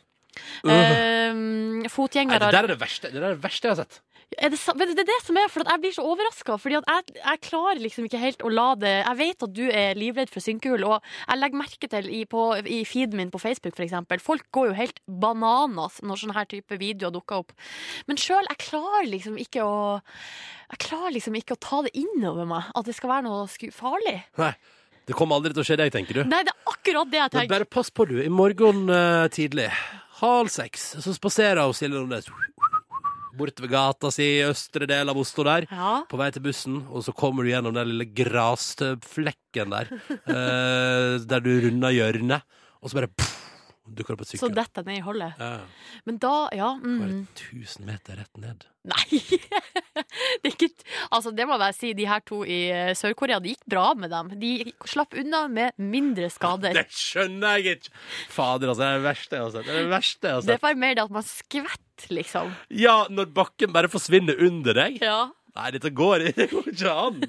Uh.
Uh,
fotgjengere
det der er det verste, det der er det verste jeg har sett.
Det, men det er det som er, for at jeg blir så overraska. Fordi jeg, jeg klarer liksom ikke helt å la det Jeg vet at du er livredd for synkehull, og jeg legger merke til i, på, i feeden min på Facebook for eksempel, folk går jo helt bananas når sånne her type videoer dukker opp. Men sjøl, jeg klarer liksom ikke å Jeg klarer liksom ikke å ta det innover meg at det skal være noe farlig.
Nei, det kommer aldri til å skje deg, tenker du.
Nei, det er akkurat det jeg
Men bare pass på, du. I morgen uh, tidlig, halv seks, så spaserer hun Silje Nordnes bortover gata si i østre del av Oslo der.
Ja.
På vei til bussen, og så kommer du gjennom den lille grasflekken der. eh, der du runder hjørnet, og så bare pff, dukker opp et
Så
sykkel.
detter jeg ned i hullet.
Ja,
Men da, ja
bare
mm.
1000 meter rett ned.
Nei! det, er ikke, altså det må jeg si, de her to i eh, Sør-Korea, det gikk bra med dem. De slapp unna med mindre skader.
Det skjønner jeg ikke! Fader, altså. Det er det verste jeg har sett. Det er det verste jeg har
Det er bare mer det at man skvetter, liksom.
Ja, når bakken bare forsvinner under deg.
Ja.
Nei, dette går, det går ikke an.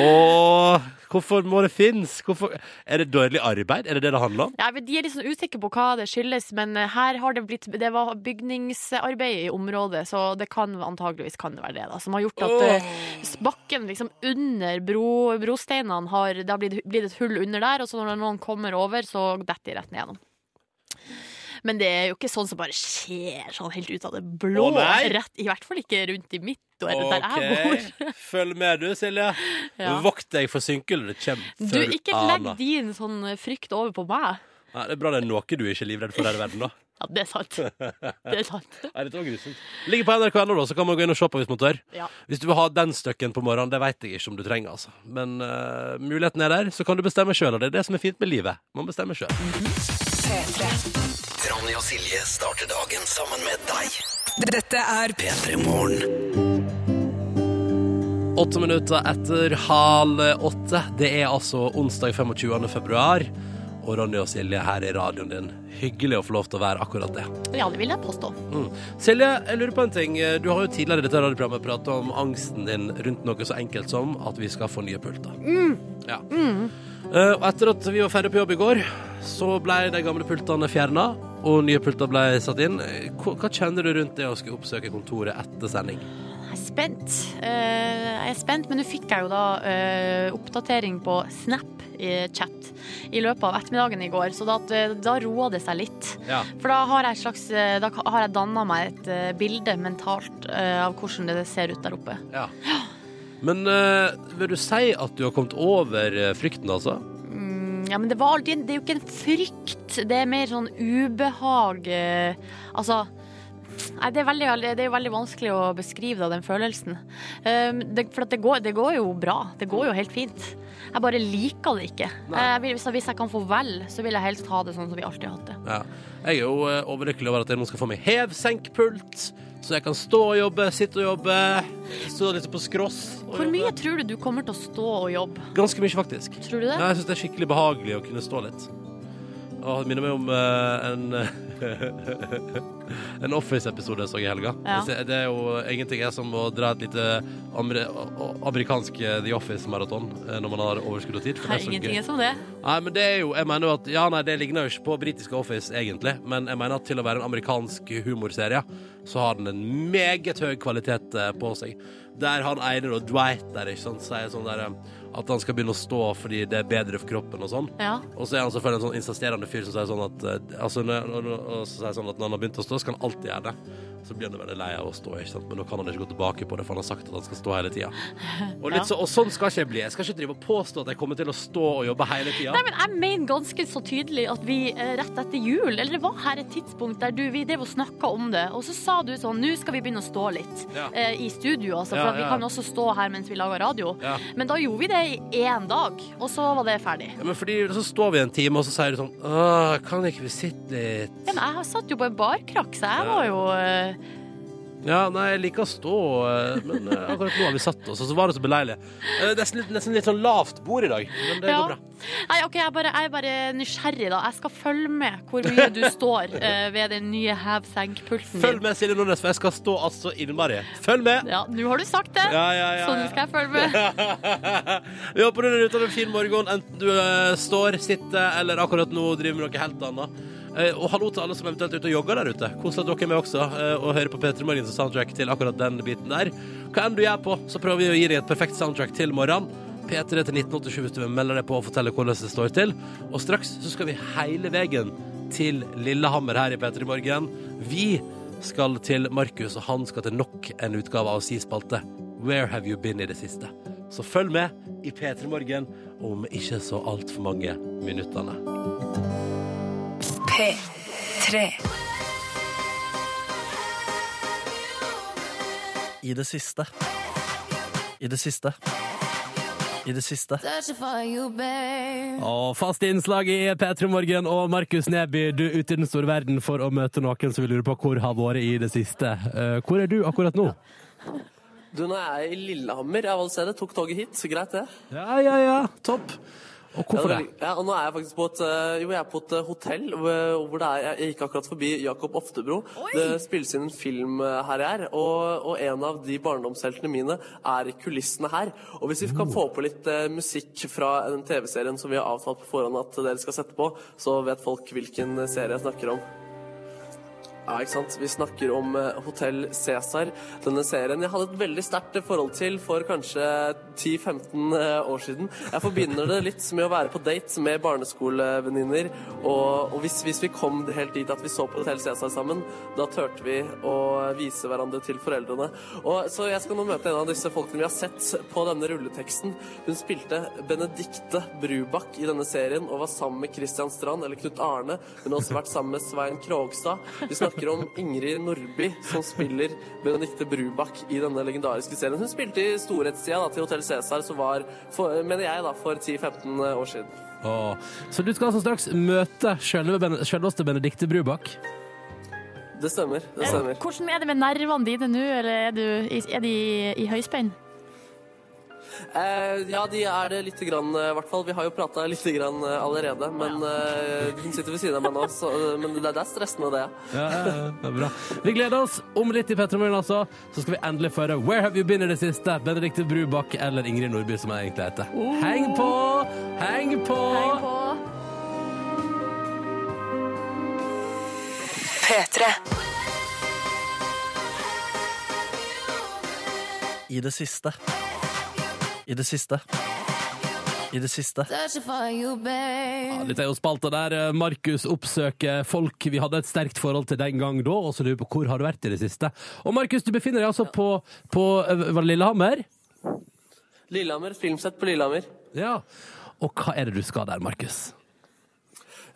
Og hvorfor må det finnes? Hvorfor? Er det dårlig arbeid? Er det det det handler om?
Ja, men de er litt sånn usikre på hva det skyldes, men eh, her har det blitt Det var bygningsarbeid i området, så det kan antageligvis kan det være det, da. Som har gjort at oh. bakken liksom under bro, brosteinene har Det har blitt, blitt et hull under der, og så når noen kommer over, så detter de rett ned gjennom. Men det er jo ikke sånn som bare skjer sånn helt ut av det blå.
Å, nei?
rett, I hvert fall ikke rundt i mitt og der jeg bor.
Følg med du, Silje.
Ja.
Vokt deg for synkel. Det kommer
Du,
før
ikke legg
Anna.
din sånn frykt over på meg.
Nei, det er bra det er noe du ikke er livredd for her i verden, da.
Ja, det er sant. Det er sant.
Nei, dette var grusomt. Ligger på NRK.no, da, så kan man gå inn og se på hvis man tør.
Ja.
Hvis du vil ha den støkken på morgenen, det vet jeg ikke om du trenger, altså. Men uh, muligheten er der, så kan du bestemme sjøl, og det er det som er fint med livet. Man bestemmer sjøl.
Ronny og Silje starter dagen sammen med deg. Dette er P3 Morgen.
Åtte minutter etter halv åtte. Det er altså onsdag 25. februar. Og Ronny og Silje her i radioen din. Hyggelig å få lov til å være akkurat det.
Ja, det vil jeg påstå.
Mm. Silje, jeg lurer på en ting. Du har jo tidligere i dette radioprogrammet pratet om angsten din rundt noe så enkelt som at vi skal få nye pulter. Ja. Eh, og etter at vi var ferdig på jobb i går, så ble de gamle pultene fjerna, og nye pulter ble satt inn. Hva, hva kjenner du rundt det å skulle oppsøke kontoret etter sending?
Jeg er spent. Eh, jeg er spent, men nå fikk jeg jo da eh, oppdatering på Snap i chat i løpet av ettermiddagen i går, så da, da roa det seg litt.
Ja.
For da har jeg, slags, eh, da har jeg danna meg et eh, bilde mentalt eh, av hvordan det ser ut der oppe.
Ja. Men eh, vil du si at du har kommet over eh, frykten, altså?
Mm, Ja, men det, var, det, det er jo ikke en frykt, det er mer sånn ubehag. eh, Altså Nei, det er, veldig, det er jo veldig vanskelig å beskrive da, den følelsen. Um, det, for at det, går, det går jo bra. Det går jo helt fint. Jeg bare liker det ikke. Jeg vil, hvis, hvis jeg kan få vel, så vil jeg helst ha det sånn som vi alltid har hatt det.
Ja. Jeg er jo eh, overlykkelig over at jeg nå skal få meg hev-senk-pult, så jeg kan stå og jobbe, sitte og jobbe, stå litt på skross. og
Hvor mye
jobbe.
tror du du kommer til å stå og jobbe?
Ganske mye, faktisk.
Tror du det?
Nei, jeg syns det er skikkelig behagelig å kunne stå litt. Og det minner meg om eh, en En Office-episode jeg så i helga.
Ja.
Det, er jo ingenting er som å dra et lite amer amerikansk eh, The Office-maraton eh, når man har overskudd og tid. For det er
ingenting
gøy.
er som det.
Nei, men det er jo Jeg mener jo at Ja, nei, det ligner jo ikke på britiske Office, egentlig. Men jeg mener at til å være en amerikansk humorserie, så har den en meget høy kvalitet eh, på seg. Der han ene, Dwight, der, ikke sant, sier sånn der eh, at han skal begynne å stå fordi det er bedre for kroppen og sånn.
Ja.
Og så er han selvfølgelig en sånn insisterende fyr som sier sånn at eh, Altså, når, når, og så sier sånn at når han har begynt å stå, skal han alltid gjøre det. Så blir han jo veldig lei av å stå, ikke sant? men nå kan han ikke gå tilbake på det, for han har sagt at han skal stå hele tida. Og,
Ja.
så, og sånn skal ikke jeg bli. Jeg skal ikke drive og påstå at jeg kommer til å stå og jobbe hele tida.
Nei, men Jeg mener ganske så tydelig at vi eh, rett etter jul, eller det var her et tidspunkt der du, vi drev og snakka om det, og så sa du sånn Nå skal vi begynne å stå litt
Ja.
eh, i studio, altså, for
Ja,
at vi kan også stå her mens vi lager radio.
Ja.
Men da gjorde vi det i én dag, og så var det ferdig.
Ja, men fordi så står vi en time, og så sier du sånn Åh, kan ikke vi sitte litt?
Men jeg satt jo på en barkrakk, så jeg var jo eh,
Ja, nei, jeg liker å stå, eh, men eh, akkurat nå har vi satt oss, og så var det så beleilig. Det Nesten litt, nesten litt sånn lavt bord i dag, men det
Ja.
går bra.
Nei, OK, jeg, bare, jeg er bare nysgjerrig, da. Jeg skal følge med hvor mye du står uh, ved den nye hev-senk-pulten
Følg med, Silje Nordnes, for jeg skal stå altså innmari. Følg med!
Ja, nå har du sagt det,
Ja, ja, ja,
så nå skal jeg følge med.
Vi håper du er ute av en fin morgen, enten du uh, står, sitter eller akkurat nå driver med noe helt annet. Eh, og hallo til alle som eventuelt er ute og jogger der ute. Koselig at dere er med også, eh, og hører på P3 Morgens soundtrack til akkurat den biten der. Hva enn du gjør på, så prøver vi å gi deg et perfekt soundtrack til morgenen. P3 til 1987 hvis du vil melde deg på og fortelle hvordan det står til. Og straks så skal vi hele veien til Lillehammer her i P3 Morgen. Vi skal til Markus, og han skal til nok en utgave av si spalte. Where have you been i det siste? Så følg med i P3 Morgen om ikke så altfor mange minuttene.
P3.
I det siste. I det siste. I det siste.
Og fast innslag i P3 Morgen og Markus Neby, du er ute i den store verden for å møte noen som vil lure på hvor har vært i det siste. Eh, Hvor er du akkurat nå?
Du, nå er jeg i Lillehammer. Jeg valgte stedet. Tok toget hit. Så greit, det.
Ja, ja, ja, topp. Og hvorfor det?
Ja, og nå er jeg faktisk på et, eh, jo, jeg er på et eh, hotell hvor det er, jeg gikk akkurat forbi Jakob Oftebro. Det spilles inn en film eh, her jeg er, og, og en av de barndomsheltene mine er i kulissene her. Og hvis vi kan få på litt uh, musikk fra den TV-serien som vi har avtalt på forhånd at dere skal sette på, så vet folk hvilken serie jeg snakker om.
Ja, ikke sant. Vi snakker om eh, Hotell Cæsar, denne serien jeg hadde et veldig sterkt forhold til for kanskje 10-15 år siden. Jeg forbinder det litt med å være på date med barneskolevenninner. Og, og hvis, hvis vi kom helt dit at vi så på Hotell Cæsar sammen, da turte vi å vise hverandre til foreldrene. Og, så jeg skal nå møte en av disse folkene vi har sett på denne rulleteksten. Hun spilte Benedikte Brubakk i denne serien og var sammen med Christian Strand, eller Knut Arne. Hun har også vært sammen med Svein Krogstad. Vi snakker om Ingrid Nordby, som spiller Benedikte Brubakk i denne legendariske serien. Hun spilte i storhetstida da, til Hotell Cæsar, som var, for, mener jeg, da, for 10-15 år siden.
Åh. Så du skal altså straks møte selveste Benedikte Brubakk?
Det stemmer. det stemmer.
Hvordan er det med nervene dine nå, eller er, du, er de i, i høyspenn?
Eh, ja, de er det lite grann, eh, i hvert fall. Vi har jo prata lite grann eh, allerede. Men eh, hun sitter ved siden av meg nå, så, eh, men det, det er stressende, det. ja.
Ja, ja, ja, det er bra. Vi gleder oss. Om litt i Petter altså, så skal vi endelig føre Where Have You Been i det siste? Benedikte Brubakk eller Ingrid Nordby, som jeg egentlig heter. Heng på! Heng på!
Heng på.
I det siste. I det siste. I det siste.
Ja, dette er jo spalta der eh, Markus oppsøker folk vi hadde et sterkt forhold til den gang da, og så lurer på hvor har du vært i det siste. Og Markus, du befinner deg altså på, på eh, var det Lillehammer?
Lillehammer, filmsett på Lillehammer.
Ja. Og hva er det du skal der, Markus?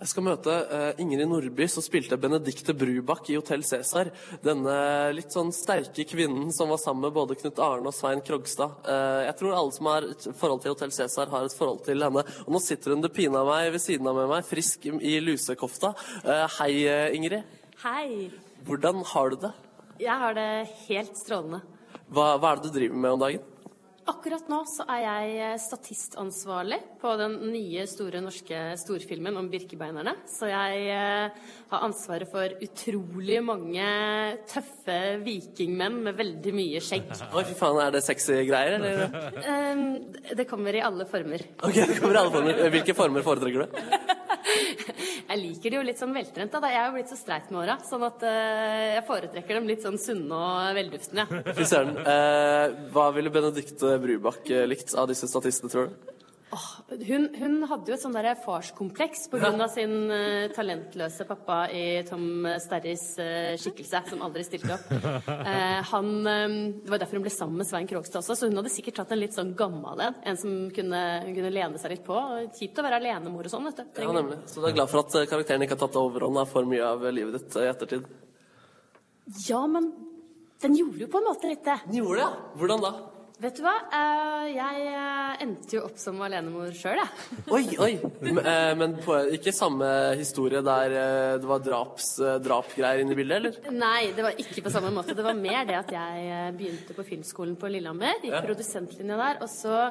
Jeg skal møte eh, Ingrid Nordby, som spilte Benedikte Brubakk i Hotell Cæsar. Denne litt sånn sterke kvinnen som var sammen med både Knut Arne og Svein Krogstad. Eh, jeg tror alle som har et forhold til Hotell Cæsar, har et forhold til henne. Og nå sitter hun det pina meg ved siden av med meg, frisk i lusekofta. Eh, hei, Ingrid.
Hei.
Hvordan har du det?
Jeg har det helt strålende.
Hva, hva er det du driver med om dagen?
Akkurat nå så er jeg statistansvarlig på den nye store norske storfilmen om Birkebeinerne. Så jeg eh, har ansvaret for utrolig mange tøffe vikingmenn med veldig mye skjegg.
Oi, fy faen, er det sexy greier, eller?
Eh, det kommer i alle former.
Ok, det kommer i alle former. Hvilke former foretrekker du?
Jeg liker det jo litt sånn veltrent. Da. Jeg er jo blitt så streit med åra, sånn at eh, jeg foretrekker dem litt sånn sunne og velduftende.
Fy søren. Eh, hva ville Benedicte Brubakk likt av disse statistene, tror du?
Hun, hun hadde jo et sånn farskompleks pga. av sin uh, talentløse pappa i Tom Sterris uh, skikkelse, som aldri stilte opp. Uh, han, um, det var derfor hun ble sammen med Svein Krogstad også, så hun hadde sikkert tatt en litt sånn gammel en. En som kunne, hun kunne lene seg litt på. Kjipt å være alenemor og sånn, vet du.
Ja, nemlig. Så du er glad for at karakteren ikke har tatt overhånd av for mye av livet ditt i ettertid?
Ja, men den gjorde jo på en måte litt det.
Den gjorde det. Hvordan da?
Vet du hva? Eh, jeg eh, endte jo opp som alenemor sjøl, jeg.
Oi, oi. Men, eh, men på, ikke samme historie der det var draps, drapgreier inne i bildet, eller?
Nei, det var ikke på samme måte. Det var mer det at jeg begynte på filmskolen på Lillehammer, gikk produsentlinja der, og så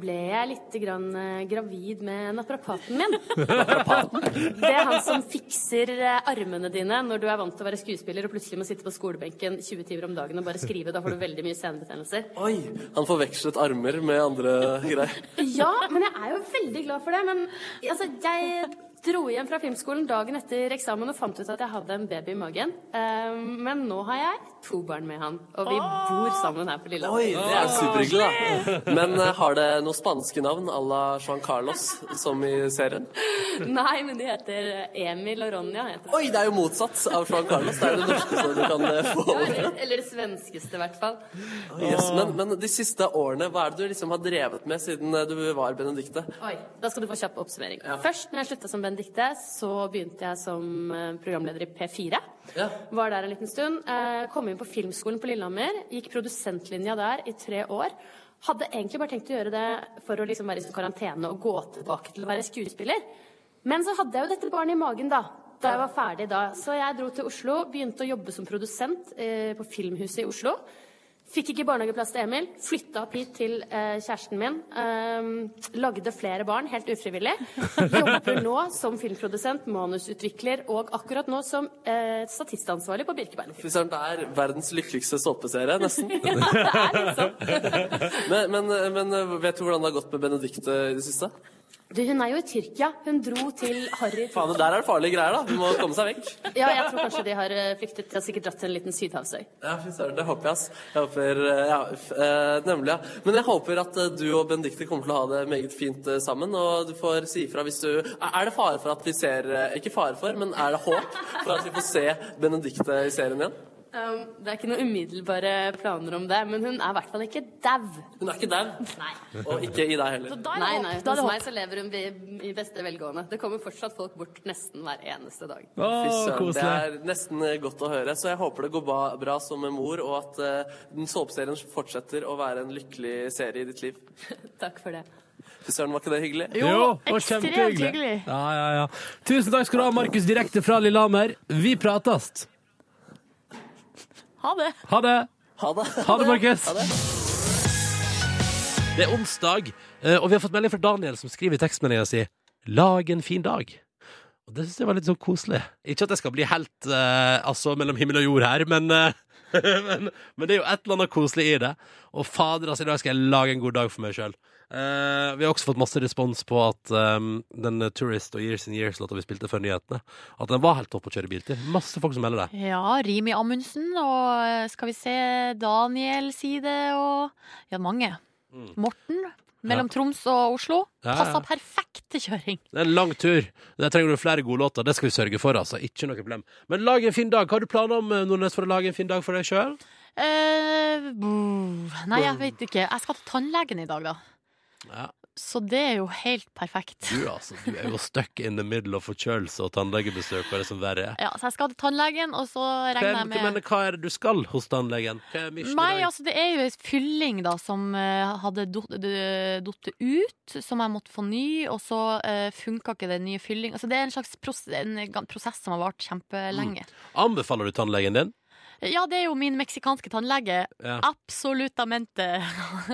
ble jeg litt grann eh, gravid med naprapaten min. Det er han som fikser eh, armene dine når du er vant til å være skuespiller og plutselig må sitte på skolebenken 20 timer om dagen og bare skrive. Da får du veldig mye senebetennelser.
Oi, han forvekslet armer med andre greier.
Ja, men jeg er jo veldig glad for det. Men altså, jeg dro hjem fra filmskolen dagen etter eksamen og fant ut at jeg hadde en baby i magen. Eh, men nå har jeg to barn med han, og vi bor sammen her på Lillehammer.
Oi, det er superhyggelig, da. Men eh, har det noen spanske navn à la Juan Carlos, som i serien?
Nei, men de heter Emil og Ronja. Heter.
Oi, det er jo motsatt av Juan Carlos. Det er det norske som du kan få få.
Eller, eller det svenskeste, i hvert fall.
Yes, men, men de siste årene, hva er det du liksom har drevet med siden eh, du var Benedikte?
Oi, Da skal du få kjapp oppsummering. Først, når jeg slutta som Benedicte, så begynte jeg som eh, programleder i P4.
Ja.
Var der en liten stund. Eh, kom inn på Filmskolen på Lillehammer. Gikk produsentlinja der i tre år. Hadde egentlig bare tenkt å gjøre det for å liksom være i karantene og gå tilbake til å være skuespiller. Men så hadde jeg jo dette barnet i magen, da. Da jeg var ferdig da. Så jeg dro til Oslo, begynte å jobbe som produsent eh, på Filmhuset i Oslo. Fikk ikke barnehageplass til Emil. Flytta opp hit til eh, kjæresten min. Eh, lagde flere barn, helt ufrivillig. Jobber nå som filmprodusent, manusutvikler og akkurat nå som eh, statistansvarlig på Birkebeiner.
Fy søren, det er verdens lykkeligste såpeserie, nesten.
Ja, det er liksom
Men, men, men vet du hvordan det har gått med Benedicte i det siste?
Du, hun er jo i Tyrkia. Hun dro til Harry
Faen, der er det farlige greier, da. Hun må komme seg vekk.
Ja, jeg tror kanskje de har eh, flyktet. De har sikkert dratt til en liten sydhavsøy.
Ja, fy søren, det håper jeg, ass. Jeg håper, eh, ja, eh, nemlig, ja. Men jeg håper at du og Benedicte kommer til å ha det meget fint sammen, og du får si ifra hvis du Er det fare for at vi ser Ikke fare for, men er det håp for at vi får se Benedicte i serien igjen?
Um, det er ikke noen umiddelbare planer om det, men hun er i hvert fall ikke dau.
Hun er ikke dau, og ikke i deg heller.
Da er
Nei, nei.
Da er
Hos meg så lever hun i- i beste velgående. Det kommer fortsatt folk bort nesten hver eneste dag.
Åh,
Fy søren, det er nesten godt å høre. Så jeg håper det går bra som mor, og at uh, den såpeserien fortsetter å være en lykkelig serie i ditt liv.
Takk for det.
Fy søren, var ikke det hyggelig?
Jo,
jo
ekstremt hyggelig.
Ja, ja, ja. Tusen takk skal du ha, Markus, direkte fra Lillehammer. Vi prates.
Ha det.
Ha det.
Ha det.
Ha det, Markus.
Det.
Det er onsdag, eh, og vi har fått melding fra Daniel som skriver i tekstmeldinga si 'Lag en fin dag'. Og Det syns jeg var litt sånn koselig. Ikke at jeg skal bli helt uh, altså mellom himmel og jord her, men, uh, men, men det er jo et eller annet koselig i det. Og fader, altså, i dag skal jeg lage en god dag for meg sjøl. Vi har også fått masse respons på at um, den Tourist og Years and Years-låta vi spilte før nyhetene, at den var helt topp å kjøre bil til. Masse folk som melder det.
Ja, Rimi Amundsen og eh, skal vi se Daniel si det, og ja, mange.
Mm.
Morten mellom Troms og Oslo.
Ja, ja.
Passer perfekt til kjøring.
Det er en lang tur. Der trenger du flere gode låter. Det skal vi sørge for, altså. Ikke noe problem. Men lag en fin dag. Hva har du planer om, eh, Nordnes, for å lage en fin dag for deg sjøl?
Uh, nei, jeg vet ikke. Jeg skal til tannlegen i dag, da.
Ja.
Så det er jo helt perfekt.
Du, altså. Du er jo stuck in the middle of forkjølelse og tannlegebesøk. Hva er det som verre er?
Ja, så jeg skal til tannlegen, og så regner jeg med
mener, hva er det du skal hos tannlegen?
Nei, altså det er jo en fylling da som eh, hadde datt ut, som jeg måtte få ny, og så uh, funka ikke den nye fyllinga. Altså det er en slags pros en prosess som har vart kjempelenge.
Anbefaler du tannlegen din?
Ja, det er jo min meksikanske tannlege.
Ja.
Absolutamente.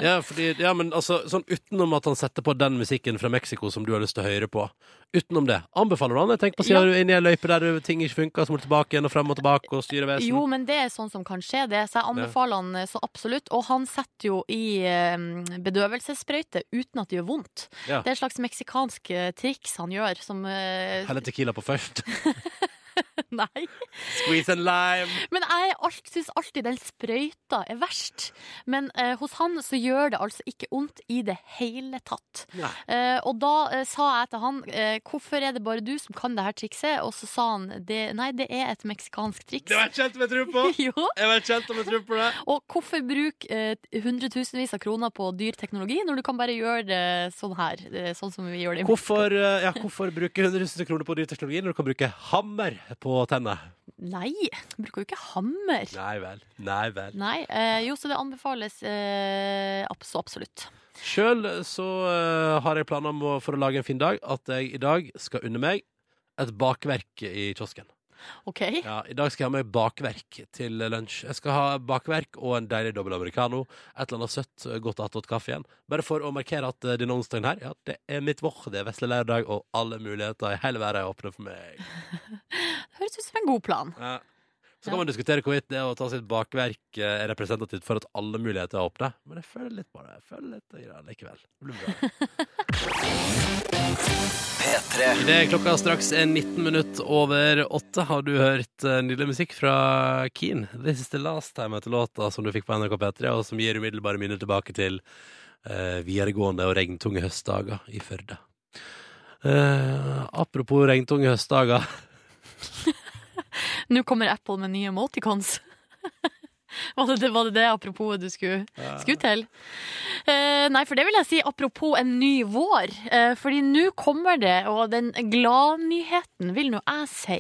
Ja, fordi, ja, men altså, sånn utenom at han setter på den musikken fra Mexico som du har lyst til å høre på. Utenom det, anbefaler du han? Jeg tenker på Siden
Ja.
du er inne i en løype der ting ikke funker, så må du tilbake igjen og frem og tilbake og styre vesen.
Jo, men det er sånn som kan skje, det. Så jeg anbefaler han eh, så absolutt. Og han setter jo i eh, bedøvelsessprøyte uten at det gjør vondt. Det er et slags meksikansk eh, triks han gjør, som
Heller Tequila på først.
Nei.
Squeeze and lime.
Men jeg syns alltid den sprøyta er verst. Men eh, hos han så gjør det altså ikke vondt i det hele tatt. Eh, og da eh, sa jeg til han eh, hvorfor er det bare du som kan det her trikset? Og så sa han det, nei, det er et meksikansk triks.
Det var ikke helt om jeg tror på! Jeg var ikke helt om jeg tror på det.
Og hvorfor bruke eh, hundretusenvis av kroner på dyr teknologi når du kan bare gjøre det sånn her? eh, Sånn som vi gjør det i
Hvorfor, ja, hvorfor bruke 100 000 kroner på dyr teknologi når du kan bruke hammer på tenner?
Nei, bruker jo ikke hammer.
Nei vel. Nei vel.
Nei, eh, jo, så det anbefales eh, abs- absolutt.
Sjøl så eh, har jeg planer om å, for å lage en fin dag at jeg i dag skal unne meg et bakverk i kiosken.
OK?
Ja, I dag skal jeg ha med bakverk til lunsj. Jeg skal ha bakverk og en deilig dobbel americano. Et eller annet søtt godt attåt kaffen. Bare for å markere at eh, denne onsdagen her, ja, det er mitt vår, det er vesle lørdag, og alle muligheter i hele verden er åpne for meg.
Det høres ut som en god plan.
Ja. Så kan man diskutere hvorvidt det å ta sitt bakverk eh, er representativt for at alle muligheter er åpne. Men jeg føler litt på det. Jeg føler litt i det likevel. Det blir bra.
P3.
Idet klokka straks er 19 minutter over åtte, har du hørt eh, nydelig musikk fra Keen. 'This Is The Last Time' etter låta som du fikk på NRK P3, og som gir umiddelbare minner tilbake til eh, videregående og regntunge høstdager i Førde. Eh, apropos regntunge høstdager.
Nå kommer Apple med nye emoticons. Var det, var det det apropos du skulle, skulle til? Eh, nei, for det vil jeg si apropos en ny vår. Eh, fordi nå kommer det, og den gladnyheten vil nå jeg si.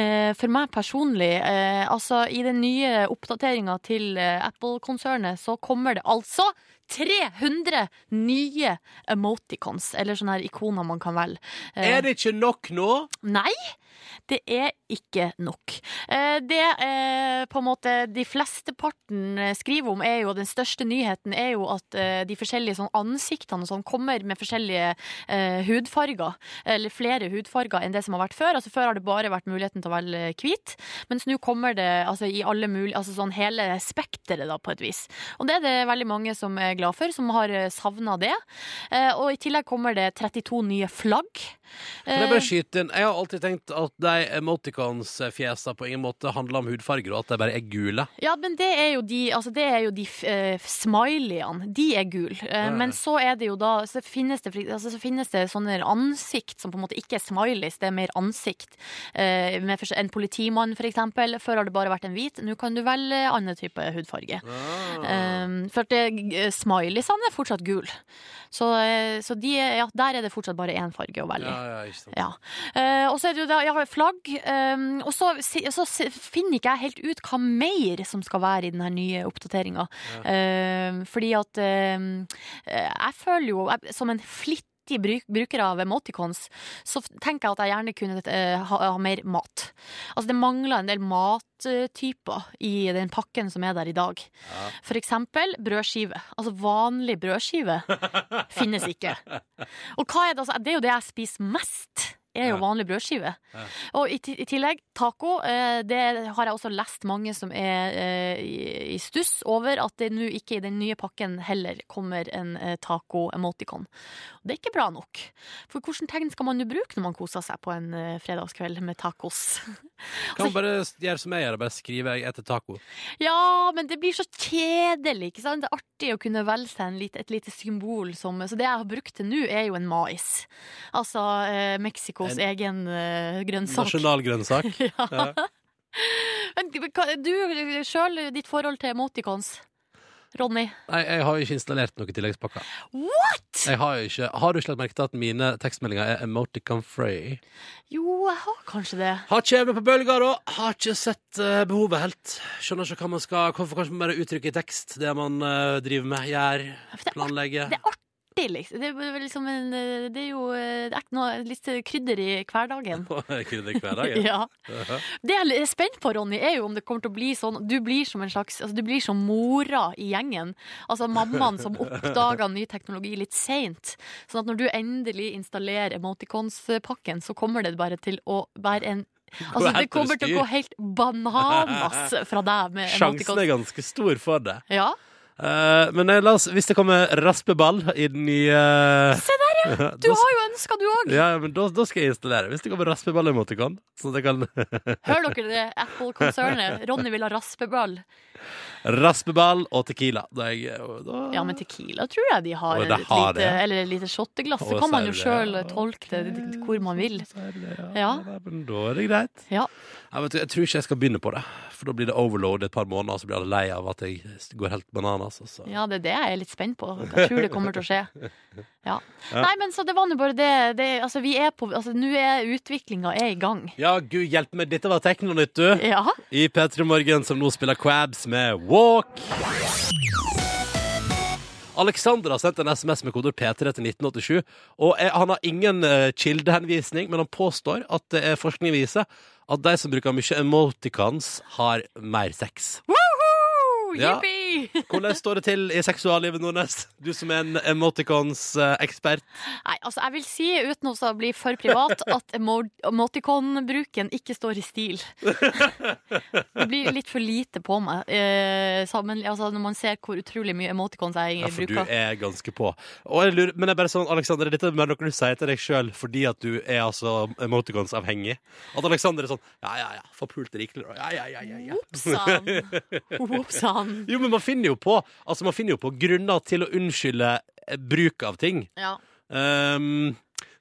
Eh, for meg personlig, eh, altså i den nye oppdateringa til eh, Apple-konsernet, så kommer det altså 300 nye emoticons, eller sånne her ikoner man kan velge. Eh,
Er det ikke nok nå?
Nei, Det er ikke nok. Eh, Det eh, på en måte de flesteparten parten skriver om, er jo den største nyheten er jo at eh, de forskjellige sånn ansiktene sånn kommer med forskjellige eh, hudfarger. Eller flere hudfarger enn det som har vært før. Altså Før har det bare vært muligheten til å velge hvit, mens nå kommer det altså, i alle mulige Altså sånn hele spekteret, da, på et vis. Og det er det veldig mange som er glad for, som har savna det. Eh, Og i tillegg kommer det 32 nye flagg.
Kan jeg bare skyte inn? Jeg har alltid tenkt at de emoticons-fjesa på ingen måte handler om hudfarger, og at de bare er gule.
Ja, men det er jo de, altså det er jo de uh, smileyene. De er gule. Uh,
Ja.
Men så er det jo da så finnes det, altså så finnes det sånne ansikt som på en måte ikke er smileys, det er mer ansikt. Uh, med en politimann, for eksempel. Før har det bare vært en hvit. Nå kan du velge annen type hudfarge. Eh, for det, smileysene er fortsatt gule. Så, så de, ja, der er det fortsatt bare én farge å velge.
Ja, ja.
Ja. Uh, og så er det jo da, ja, flagg. Um, og så, så finner ikke jeg helt ut hva mer som skal være i den nye oppdateringa. fordi at um, jeg føler jo, jeg, som en flittig bruk, bruker av emoticons, så tenker jeg at jeg gjerne kunne uh, ha, ha mer mat. Altså det mangler en del mattyper i den pakken som er der i dag. For eksempel brødskive. Altså vanlig brødskive finnes ikke. Og hva er det, altså, det er jo det jeg spiser mest. Er jo vanlig brødskive.
Ja.
Og i, i tillegg, taco. Eh, det har jeg også lest mange som er eh, i, i stuss over at det nå ikke i den nye pakken heller kommer en eh, taco-emoticon. Det er ikke bra nok. For hvilke tegn skal man jo bruke når man koser seg på en fredagskveld med tacos?
Kan man bare gjøre som jeg gjør, bare skrive 'jeg eter taco'.
Ja, men det blir så kjedelig. Ikke sant? Det er artig å kunne velge seg en lite, et lite symbol. Som, så det jeg har brukt til nå, er jo en mais. Altså eh, Mexicos
En-
egen eh, grønnsak.
Nasjonalgrønnsak.
Ja.
Ja.
Men du sjøl, ditt forhold til emoticons? Ronny?
Nei, jeg har jo ikke installert noen tilleggspakker.
What?!
Jeg har ikke Har du ikke lagt merke til at mine tekstmeldinger er emoticon-free?
Jo, jeg har kanskje det.
Har ikke evne på bølger, da. Har ikke sett eh, behovet helt. Skjønner ikke hva man skal Hvorfor kanskje man bare uttrykke i tekst det man eh, driver med, gjør,
det er
planlegger?
Det er artig, liksom. Det er, liksom en, det er jo det er noe litt krydder i hverdagen.
Krydder hverdagen?
Ja. Det jeg er spent på, Ronny, er jo om det kommer til å bli sånn Du blir som en slags altså, Du blir som mora i gjengen. Altså mammaen som oppdaga ny teknologi litt seint. Sånn at når du endelig installerer emoticons-pakken, så kommer det bare til å være en Altså, det kommer til å gå helt bananas fra deg med
Sjansen er ganske stor for det.
Ja.
Eh, men eh, oss, hvis det kommer raspeball i den nye
Se der, ja! Du har jo ønska, du òg!
Ja, men da, da skal jeg installere. Hvis det kommer raspeball-emoticon, sånn kan
Hører dere det, Apple-konsernet? Ronny vil ha raspeball.
Raspeball og tequila. Da jeg, da,
Ja, men Tequila tror jeg de har. Et
har
lite. Eller et lite shotteglass. Så kan man jo sjøl
ja.
tolke det hvor man vil.
Er det det,
Ja.
Nei, Men da er det greit.
Ja.
Jeg, vet, jeg tror ikke jeg skal begynne på det, for da blir det overload et par måneder, og så blir alle lei av at jeg går helt Og så.
ja, det er det jeg er litt spent på. Jeg tror det kommer til å skje. Ja. Nei, men så det var nå bare det. det altså, vi er på Altså, nå er utviklinga i gang.
Ja, gud hjelpe meg, dette var Teknonytt, du.
Ja.
I P3 Morgen, som nå spiller Quabs med Walk. Alexander har sendt en SMS med kodord P3 til 1987. Og Han har ingen eh, kildehenvisning, men han påstår at er forskning viser at de som bruker mye emoticons, har mer sex.
Woohoo!
Ja.
Jippi!
Hvordan står det til i seksuallivet, Nordnes? Du som er en emoticons-ekspert.
Nei, altså, jeg vil si, uten å bli for privat, at emoticon-bruken ikke står i stil. Det blir litt for lite på meg. Eh, sammen, altså, når man ser hvor utrolig mye emoticons jeg
Ja, for du er ganske på. Og jeg lurer, men det er bare sånn, Alexander, er dette mer noe du sier til deg sjøl fordi at du er altså emoticons-avhengig? At Alexander er sånn Ja, ja, ja, forpult pult rikelig, ja, Ja, ja, ja, ja, Opsan.
Oppsann! Oppsann!
Jo, men man finner jo på Altså, man finner jo på grunner til å unnskylde eh, bruk av ting.
Ja.
Um,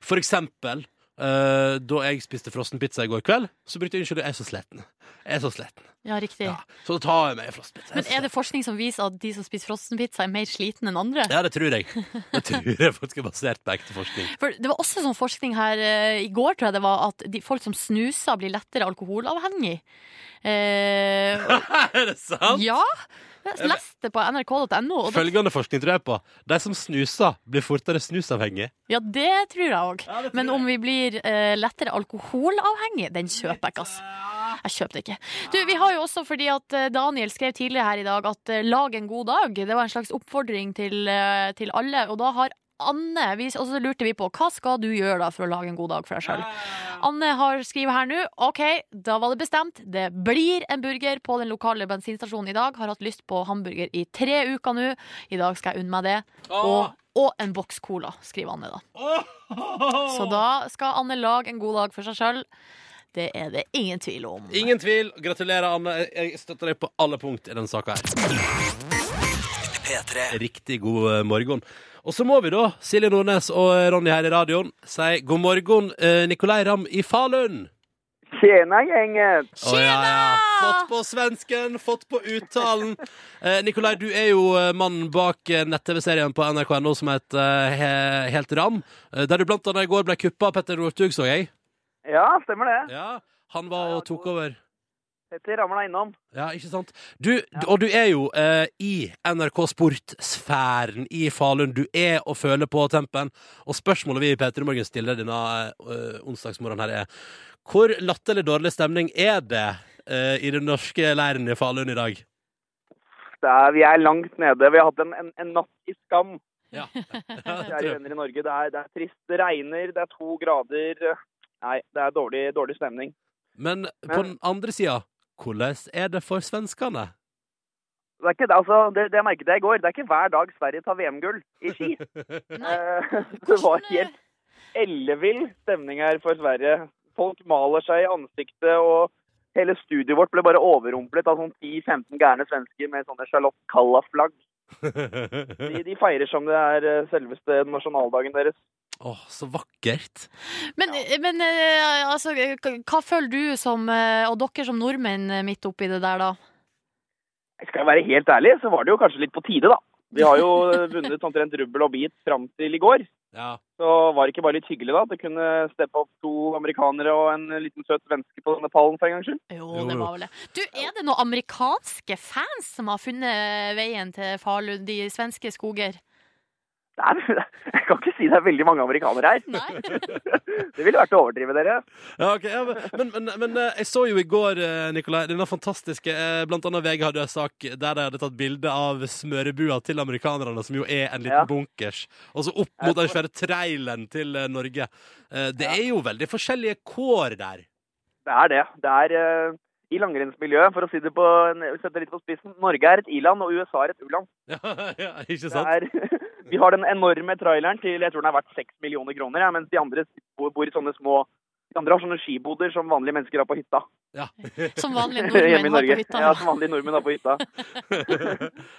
for eksempel eh, da jeg spiste frossenpizza i går kveld, så brukte jeg unnskyld, jeg er så sliten. Jeg er så sliten.
ja, riktig.
Ja, så da tar jeg meg en frossenpizza.
Men er det forskning som viser at de som spiser frossenpizza, er mer slitne enn andre?
Ja, det tror jeg. Det tror jeg faktisk er basert på ekte forskning.
For Det var også sånn forskning her uh, i går, tror jeg det var, at de, folk som snuser, blir lettere alkoholavhengig. Uh,
er det sant?
ja, Jeg leste på nrk.no.
Følgende forskning tror jeg på. De som snuser, blir fortere snusavhengig.
Ja, det tror jeg òg. Men om vi blir uh, lettere alkoholavhengig, den kjøper jeg ikke, altså. Jeg kjøper det ikke. Du, vi har jo også, fordi at eh, Daniel skrev tidligere her i dag at eh, lag en god dag. Det var en slags oppfordring til, til alle. Og da har Anne vi, Og så lurte vi på hva skal du gjøre da for å lage en god dag for deg sjøl. Anne har skrevet her nå. OK, da var det bestemt. Det blir en burger på den lokale bensinstasjonen i dag. Har hatt lyst på hamburger i tre uker nå. I dag skal jeg unne meg det. Og, og en boks cola, skriver Anne da. Så da skal Anne lage en god dag for seg sjøl. Det er det ingen tvil om.
Ingen tvil. Gratulerer, Anne. Jeg støtter deg på alle punkt i denne saka her.
P3.
Riktig god eh, morgen. Og så må vi da, Silje Nordnes og Ronny her i radioen, si god morgen, eh, Nikolai Ramm i Falun.
Tjena gjengen!
Å, ja, ja. Fått på svensken, fått på uttalen. Eh, Nikolai, du er jo eh, mannen bak nett-TV-serien på nrk.no som heter He- Helt Ram. Der du blant annet i går ble kuppa av Petter Northug, så jeg.
Ja, stemmer det.
Ja, Han var og tok over.
Petter ramla innom.
Ja, ikke sant? Du, ja. og du er jo eh, i NRK Sport-sfæren i Falun. Du er og føler på tempen. Og spørsmålet vi i Petter i Morgen stiller denne eh, onsdagsmorgenen her, er hvor latterlig dårlig stemning er det eh, i den norske leiren i Falun i dag?
Det er, vi er langt nede. Vi har hatt en, en, en natt i skam,
Ja.
kjære venner i Norge. Det er, det er trist. Det regner, det er to grader. Nei, det er dårlig, dårlig stemning.
Men på den andre sida, hvordan er det for svenskene?
Det, er ikke, altså, det, det merket jeg i går. Det er ikke hver dag Sverige tar VM-gull i ski. Eh, det var helt ellevill stemning her for Sverige. Folk maler seg i ansiktet, og hele studioet vårt ble bare overrumplet av sånn 10-15 gærne svensker med sånne Charlotte Kalla-flagg. De, de feirer som det er eh, selveste nasjonaldagen deres.
Åh, så vakkert.
Men, men eh, altså, hva føler du som, eh, og dere som nordmenn eh, midt oppi det der, da?
Skal jeg være helt ærlig, så var det jo kanskje litt på tide, da. Vi har jo vunnet omtrent rubbel og bit fram til i går.
Ja.
Så var det ikke bare litt hyggelig da at det kunne steppe opp to amerikanere og en liten søt svenske på denne pallen for en gangs skyld?
Jo,
Jo,
det var vel det. Du, er det noen amerikanske fans som har funnet veien til Falun, de svenske skoger?
Det er, jeg kan ikke si det er veldig mange amerikanere her.
Nei?
Det ville vært å overdrive dere.
Ja, ok, ja, men, men, men eh, jeg så jo i går, eh, Nikolai, denne fantastiske eh, Blant annet VG hadde en sak der de hadde tatt bilde av smørebua til amerikanerne, som jo er en liten
Ja.
bunkers, og så opp mot den svære traileren til Norge. Det er jo veldig forskjellige kår der.
Det er det. Det er i langrennsmiljøet, for å si det på, sette litt på spissen, Norge er et i-land, og USA er et u-land.
Ja, ja, ikke sant?
er, vi har den enorme traileren til jeg tror den er verdt seks millioner kroner, ja, mens de andre bor, bor i sånne små De andre har sånne skiboder som vanlige mennesker har på hytta.
Ja.
Som vanlige nordmenn har på hytta.
Ja, som vanlige nordmenn har på hytta.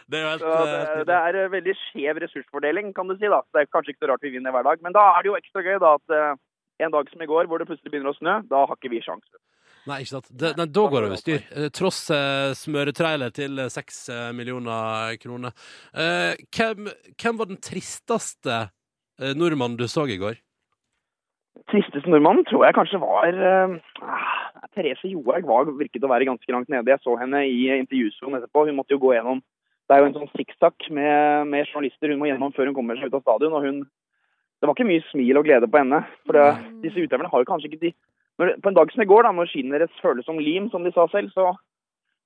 Det er helt
Så det,
eh,
det er eh, veldig skjev ressursfordeling, kan du si. da. Det er kanskje ikke så rart vi vinner hver dag. Men da er det jo ekstra gøy da at eh, en dag som i går, hvor det plutselig begynner å snø, da har ikke vi sjans.
Nei, ikke sant. Det, nei, da går det over styr. Eh, Tross eh, smøretrailer til eh, seks eh, millioner kroner. Eh, hvem, hvem var den tristeste eh, nordmannen du så i går?
Tristeste nordmannen tror jeg kanskje var ah, Therese Johaug var, virket å være ganske langt nede. Jeg så henne i intervjusonen etterpå. Hun måtte jo gå gjennom Det er jo en sånn sikksakk med, med journalister hun må gjennom før hun kommer seg ut av stadion. og hun Det var ikke mye smil og glede på henne. For det, disse utøverne har jo kanskje ikke de når, På en dag som i går, da, når skiene deres føles som lim, som de sa selv, så,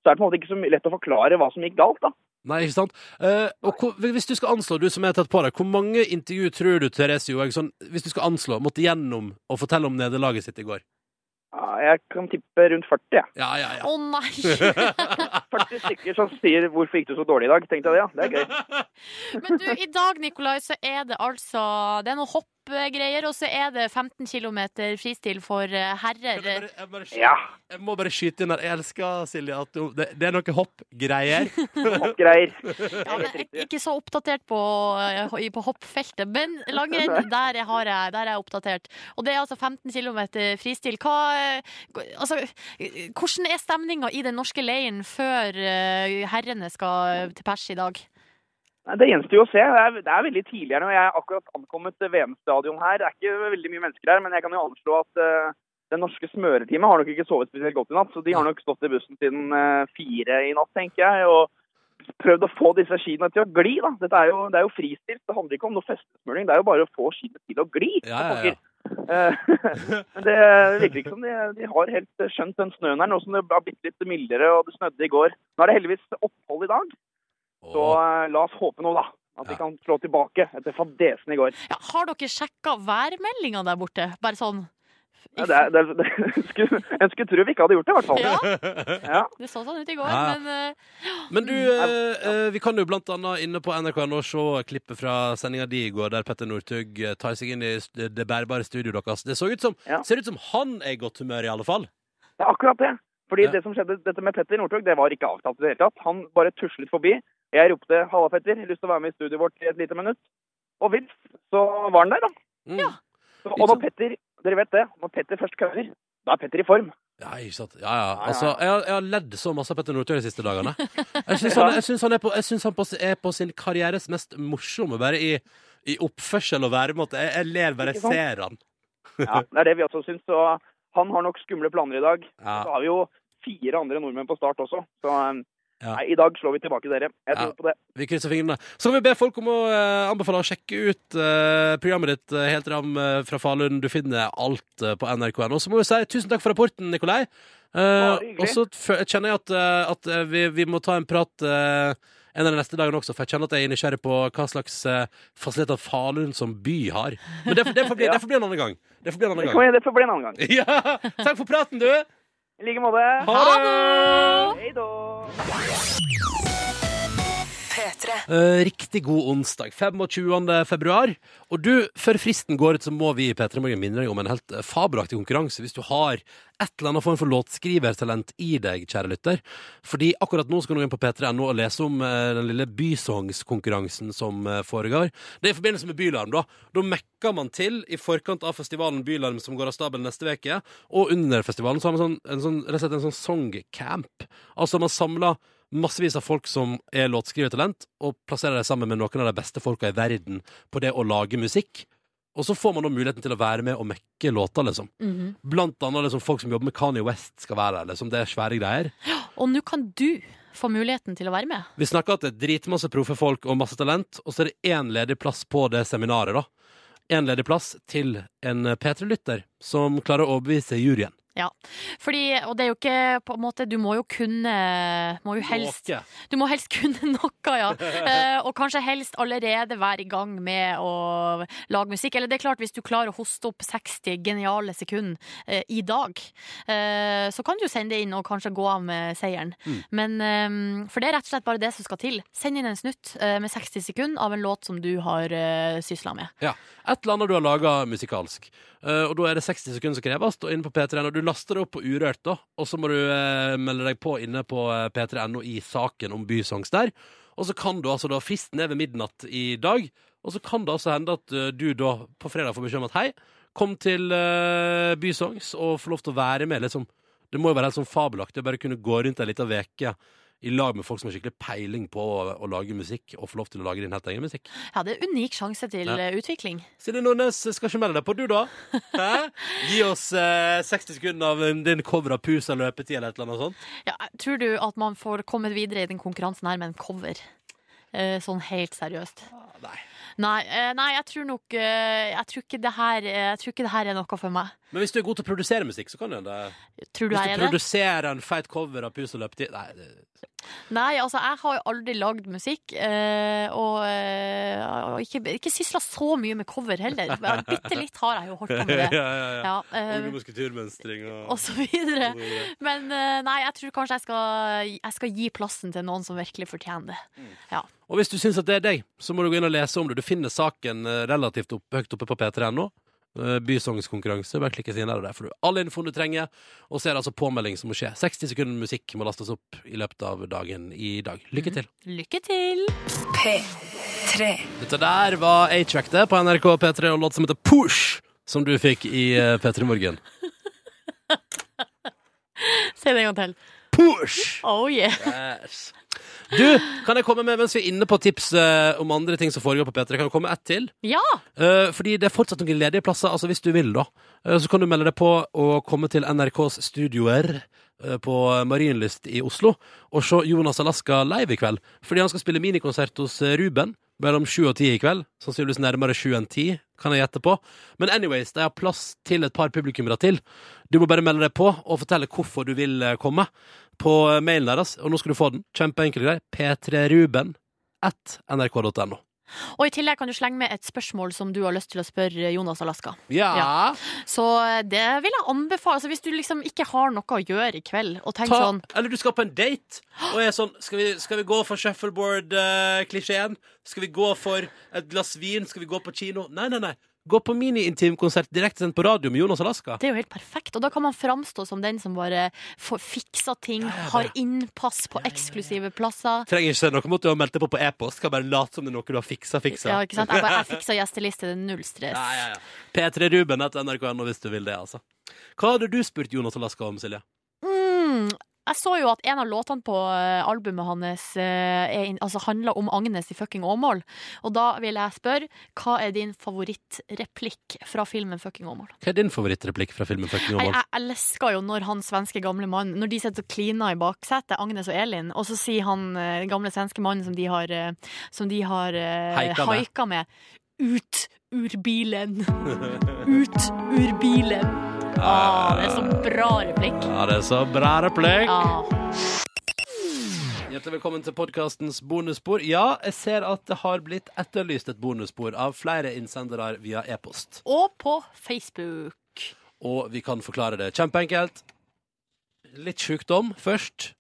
så er det på en måte ikke så lett å forklare hva som gikk galt. da.
Nei, ikke sant? Eh, og hvor, hvis du skal anslå, du som er tett på deg, hvor mange intervju tror du Therese Johaug sånn, hvis du skal anslå, måtte gjennom og fortelle om nederlaget sitt i går?
Ja, jeg kan tippe rundt 40. jeg.
Ja, ja, ja.
Å nei!
40 stykker som sier 'hvorfor gikk du så dårlig i dag'. Tenkte jeg det, ja. Det er gøy.
Men du, i dag, Nikolai, så er det altså Det er noe hoppgreier, og så er det 15 km fristil for eh, herrer.
Jeg, bare, jeg, bare sky-
Ja.
jeg må bare skyte inn der. Jeg elsker Silje at du, det, det er noe hoppgreier.
Greier.
Ja, men jeg er ikke så oppdatert på, eh, på hoppfeltet, men langrenn, der er har jeg, der er jeg oppdatert. Og det er altså 15 km fristil. Hva, eh, altså, hvordan er stemninga i den norske leiren før herrene skal til pers i dag?
Det gjenstår jo å se. Det er, det er veldig tidlig her nå. Jeg er akkurat ankommet VM-stadion her. Det er ikke veldig mye mennesker her, men jeg kan jo anslå at uh, det norske smøreteamet har nok ikke sovet spesielt godt i natt. Så de har nok stått i bussen siden uh, fire i natt, tenker jeg. Og prøvd å få disse skiene til å gli. da. Dette er jo, det er jo fristilt, det handler ikke om noe festesmøring. Det er jo bare å få skiene til å gli.
Ja, ja, ja.
Eh, Men det virker ikke som de, de har helt skjønt den snøen her, nå som det har blitt litt mildere og det snødde i går. Nå er det heldigvis opphold i dag, så eh, la oss håpe nå, da. At
Ja.
de kan slå tilbake etter fadesen i går.
Ja, har dere sjekka værmeldinga der borte? Bare sånn
Ja, det, er- det, er- det, skulle, en skulle tro vi ikke hadde gjort det, i hvert fall.
Ja,
Ja.
det så sånn ut i går,
Ja,
men uh,
Men du, eh, vi kan jo blant annet inne på NRK.no se klippet fra sendinga di i går, der Petter Northug tar seg inn i det bærbare studioet deres. Det så ut som,
Ja.
ser ut som han er i godt humør, i alle fall.
Det er akkurat det. Fordi
Ja.
det som skjedde, dette med Petter Northug, det var ikke avtalt i det hele tatt. Han bare tuslet forbi. Jeg ropte 'Halla, Petter, lyst til å være med i studioet vårt i et lite minutt?' Og vips, så var han der, da.
Mm.
Ja.
Så, og når Petter, dere vet det, når Petter først kødder, da er Petter i form.
Ja, ikke sant? Ja, ja. Altså, jeg, har- jeg har ledd så masse av Petter Northug de siste dagene. Jeg syns han, synes han, er på, han på, er på sin karrieres mest morsomme, bare i, i oppførsel og væremåte. Jeg, jeg ler bare jeg ser han.
Ja, det er det vi også syns. Så han har nok skumle planer i dag.
Ja.
Så har vi jo fire andre nordmenn på start også. Så um,
Ja.
nei, i dag slår vi tilbake dere. Jeg
Ja.
på det.
Vi krysser fingrene. Så kan vi be folk om å uh, anbefale å sjekke ut uh, programmet ditt uh, Helt ram fra Falun. Du finner alt på nrk.no. Så må vi si tusen takk for rapporten, Nikolai. Og så kjenner jeg at, at vi, vi må ta en prat en av de neste dagene også, for jeg kjenner at jeg er nysgjerrig på hva slags fasiliteter Falun som by har. Men det, får- det, får bli,
Ja.
det får bli en annen gang. Det får bli en annen gang.
det får bli en annen gang.
Ja, takk for praten, du!
I like måte.
Ha det!
Hei da.
Eh, riktig god onsdag, 25. februar. Og du, før fristen går ut, så må vi i P3 Morgen minne deg om en helt eh, fabelaktig konkurranse. Hvis du har et eller annet form for låtskrivertalent i deg, kjære lytter. Fordi akkurat nå skal du inn på P3.no og lese om eh, den lille bysongskonkurransen som eh, foregår. Det er i forbindelse med Bylarm, da. Da mekker man til i forkant av festivalen Bylarm som går av stabelen neste uke. Og under festivalen så har man sånn, en sånn, rett og slett en sånn songcamp. Altså man samler massevis av folk som er låtskrivertalent, og plasserer dem sammen med noen av de beste folka i verden på det å lage musikk. Og så får man da muligheten til å være med og mekke låter, liksom.
mhm.
Blant annet liksom, folk som jobber med Kanye West skal være der. Liksom. Det er svære greier.
Og nå kan du få muligheten til å være med.
Vi snakker at det er dritmasse proffe folk og masse talent, og så er det én ledig plass på det seminaret, da. Én ledig plass til en P3-lytter som klarer å overbevise juryen.
Ja. Fordi, og det er jo ikke på en måte Du må jo kunne må jo helst. Du må helst kunne noe, ja. Eh, og kanskje helst allerede være i gang med å lage musikk. Eller det er klart, hvis du klarer å hoste opp 60 geniale sekunder eh, i dag, eh, så kan du sende det inn og kanskje gå av med seieren.
Mm.
Men, eh, for det er rett og slett bare det som skal til. Send inn en snutt eh, med 60 sekunder av en låt som du har eh, sysla med.
Ja. Et eller annet du har laga musikalsk. Eh, og da er det 60 sekunder som kreves. Og inn på P3 og Du laster det opp på Urørt, da. Og så må du eh, melde deg på inne på eh, p3.no i saken om Bysongs der. Og så kan du altså da Fristen er ved midnatt i dag. Og så kan det altså hende at eh, du da på fredag får beskjed om at hei, kom til eh, Bysongs og få lov til å være med. liksom Det må jo være helt sånn fabelaktig å bare kunne gå rundt ei lita uke i lag med folk som har skikkelig peiling på å, å lage musikk, og få lov til å lage din helt egen musikk.
Ja, det er unik sjanse til
Ja.
eh, utvikling.
Silje Nordnes, skal ikke melde deg på, du da? Hæ? Gi oss eh, 60 sekunder av din cover av Pusa løpetid eller et eller annet sånt.
Ja, tror du at man får kommet videre i den konkurransen her med en cover? Eh, sånn helt seriøst.
Nei.
Nei, eh, nei jeg tror nok eh, jeg, tror ikke det her, eh, jeg tror ikke det her er noe for meg.
Men hvis du er god til å produsere musikk, så kan du det
Tror du
Hvis du
produserer det?
en feit cover av Pusa løpetid Nei, det,
Nei, altså jeg har jo aldri lagd musikk, eh, og, eh, og ikke, ikke sysla så mye med cover heller. Bitte litt har jeg jo holdt på med det.
ja, ja, ja.
Ja, eh,
kulturmønstring og,
og så videre. Men eh, nei, jeg tror kanskje jeg skal, jeg skal gi plassen til noen som virkelig fortjener det. Ja.
Og hvis du syns at det er deg, så må du gå inn og lese om det. Du finner saken relativt opp, høyt oppe på P3.no. Eh, Bysongskonkurranse. Bare klikke seg inn der og der får du all infoen du trenger. Og så er det altså påmelding som må skje. 60 sekunder musikk må lastes opp i løpet av dagen i dag. Lykke til.
Lykke til!
P3.
Dette der var A-Track det på NRK P3 og låt som heter Push, som du fikk i eh, P3 Morgen.
Si det en gang til.
Push!
Oh yeah.
Yes. Du, kan jeg komme med, mens vi er inne på tips eh, om andre ting som foregår på P3, kan jeg komme med ett til?
Ja!
Eh, fordi det er fortsatt noen ledige plasser, altså hvis du vil, da. Eh, så kan du melde deg på og komme til NRKs studioer eh, på Marienlyst i Oslo og se Jonas Alaska live i kveld. Fordi han skal spille minikonsert hos eh, Ruben mellom sju og ti i kveld. Sannsynligvis nærmere sju enn ti, kan jeg gjette på. Men anyways, de har plass til et par publikummere til. Du må bare melde deg på og fortelle hvorfor du vil eh, komme på eh, mailen deres. Og nå skal du få den. Kjempeenkel greie. p3ruben at nrk.no.
Og i tillegg kan du slenge med et spørsmål som du har lyst til å spørre Jonas Alaska.
Ja.
Så det vil jeg anbefale. Altså, hvis du liksom ikke har noe å gjøre i kveld, og tenker sånn
Eller du skal på en date og er sånn Skal vi, skal vi gå for shuffleboard-klisjeen? skal vi gå for et glass vin? Skal vi gå på kino? Nei, nei, nei. Gå på mini-intimkonsert direkte sendt på radio med Jonas Alaska.
Det er jo helt perfekt. Og da kan man framstå som den som bare får fiksa ting, har innpass på eksklusive plasser.
Trenger ikke noe mot du har meldt deg på på e-post. Kan bare late som det er noe du har fiksa. fiksa.
Ja, ikke sant? Jeg, bare- jeg fiksa gjesteliste, det er null stress.
Ja, ja, ja. P3ruben etter nrk.no hvis du vil det, altså. Hva hadde du spurt Jonas Alaska om, Silje?
Mm, jeg så jo at en av låtene på eh, albumet hans eh, er, altså, handla om Agnes i fucking Åmål. Og da vil jeg spørre, hva er din favorittreplikk fra filmen Fucking Åmål?
Hva er din favorittreplikk fra filmen Fucking
Jeg,
Åmål?
jeg elsker jo når han svenske gamle mann Når de sitter og kliner i baksetet, Agnes og Elin, og så sier han eh, gamle svenske mannen som de har, som de har
Haika med.
haika med, ut ur bilen. Ut ur bilen. Ah, det er så bra replikk.
Ja, det er så bra replikk.
Ja.
Hjertelig velkommen til podkastens bonusspor. Ja, jeg ser at det har blitt etterlyst et bonusspor av flere innsendere via e-post.
Og på Facebook.
Og vi kan forklare det kjempeenkelt. Litt sykdom først.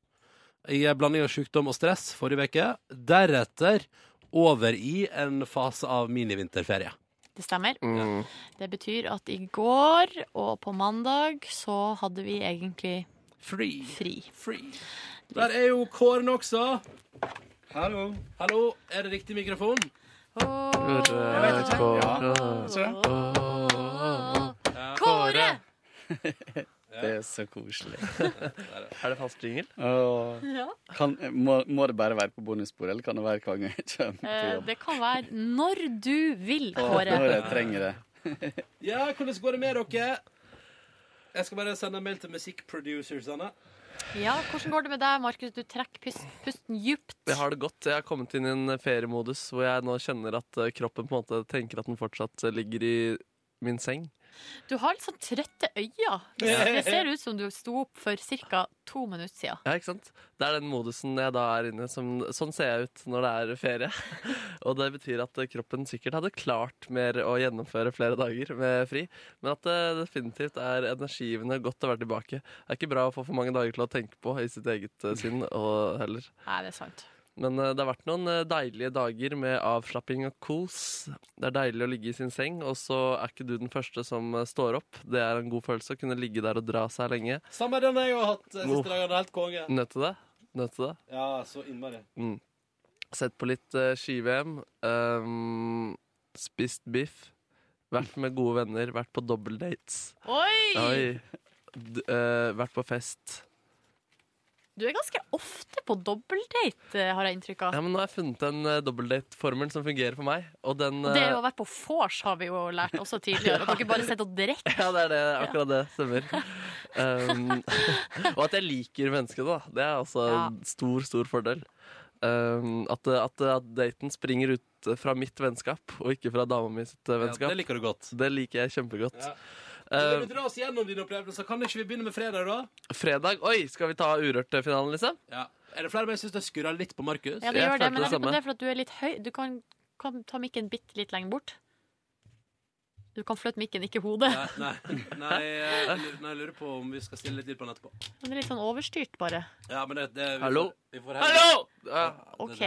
I en blanding av sykdom og stress forrige uke. Deretter over i en fase av minivinterferie.
Det stemmer.
Mm.
Det betyr at i går og på mandag så hadde vi egentlig
Free.
fri.
Der er jo Kåren også. Hallo. Hallo, Er det riktig mikrofon?
Jeg vet ikke. Ja.
Kåre!
Det er så koselig.
Er det fast jingle?
Ja.
Kan, må, må det bare være på bonussporet, eller kan det være hver gang jeg kommer på
Eh,
jobb?
Det kan være når du vil, Kåre.
Når jeg trenger det.
Ja, hvordan går det med dere? Jeg skal bare sende en mail til musikkproducerne.
Ja, Hvordan går det med deg, Markus? Du trekker pust, pusten djupt.
Jeg har det godt. Jeg har kommet inn i en feriemodus hvor jeg nå kjenner at eh, kroppen på en måte tenker at den fortsatt eh, ligger i min seng.
Du har litt sånn trøtte øyne. Det, ser ut som du sto opp for ca. to minutter siden.
Ja, ikke sant? Det er den modusen jeg da er inne i. Som, sånn ser jeg ut når det er ferie. Og det betyr at kroppen sikkert hadde klart mer å gjennomføre flere dager med fri. Men at det definitivt er energigivende godt å være tilbake. Det er ikke bra å få for mange dager til å tenke på i sitt eget eh, sinn og heller.
Nei, det er sant.
Men eh, det har vært noen eh, deilige dager med avslapping og kos. Det er deilig å ligge i sin seng, og så er ikke du den første som eh, står opp. Det er en god følelse å kunne ligge der og dra seg lenge.
Samme den jeg har hatt siste
Oh.
dagen. dagene. Helt konge.
Nødt til det? Nødt til det?
Ja, så innmari.
Mm. Sett på litt uh, ski-VM. Um, spist biff. Vært med gode venner. Vært på dobbeldates.
Oi!
D uh, vært på fest.
Du er ganske ofte på dobbeltdate, eh, har jeg inntrykk av.
Ja, men Nå har jeg funnet en uh, dobbeltdate-formel som fungerer for meg. Og den
uh... det
eh,
å være på vors har vi jo lært også tidligere. At dere bare sitter og drikker.
Ja, det er det, akkurat det. Stemmer. Um, og at jeg liker mennesket, da. Det er altså
Ja.
en stor, stor fordel. Um, at, at, at daten springer ut fra mitt vennskap, og ikke fra dama mi sitt vennskap. vennskap.
det liker du godt.
Det liker jeg kjempegodt.
Ja. Vil du dra oss gjennom dine opplevelser? Kan ikke vi begynne med fredag, da?
fredag Oi, skal vi ta Urørt-finalen, liksom?
Ja. Er det flere meg som syns det skurrer litt på Markus?
Ja, det gjør det, men jeg lurer på det er for at du er litt høy. Du kan, kan ta mikken bitte litt lenger bort. Du kan flytte mikken, ikke hodet.
Nei, nei, nei, jeg nei, jeg lurer på om vi skal stille litt lyd på den etterpå.
Men det er litt sånn overstyrt, bare.
Ja, men det, det vi
Hallo?
Får, vi får
Hallo! Ja.
OK.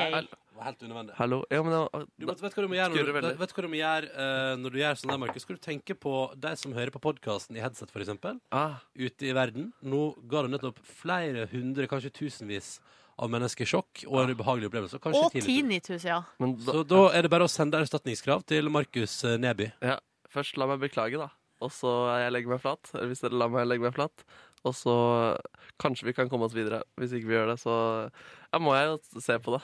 Var helt unødvendig.
Hallo? Ja, men da,
Du vet, vet hva du må gjøre, når
Skurrer
du,
veldig.
vet, vet hva du må gjøre eh, når du gjør sånn der, Markus? Skal du tenke på de som hører på podkasten i headset, for eksempel,
ah,
ute i verden. Nå ga det nettopp flere hundre, kanskje tusenvis av mennesker sjokk og en ubehagelig opplevelse. og Kanskje
Og
tinnitus.
tinnitus, ja.
men da,
Så da er det bare å sende erstatningskrav til Markus eh, Neby.
ja, Først la meg beklage, da. Og så jeg legger meg flat. Eller hvis dere lar meg legge meg flat. Og så kanskje vi kan komme oss videre. Hvis ikke vi gjør det, så ja, må jeg jo se på det.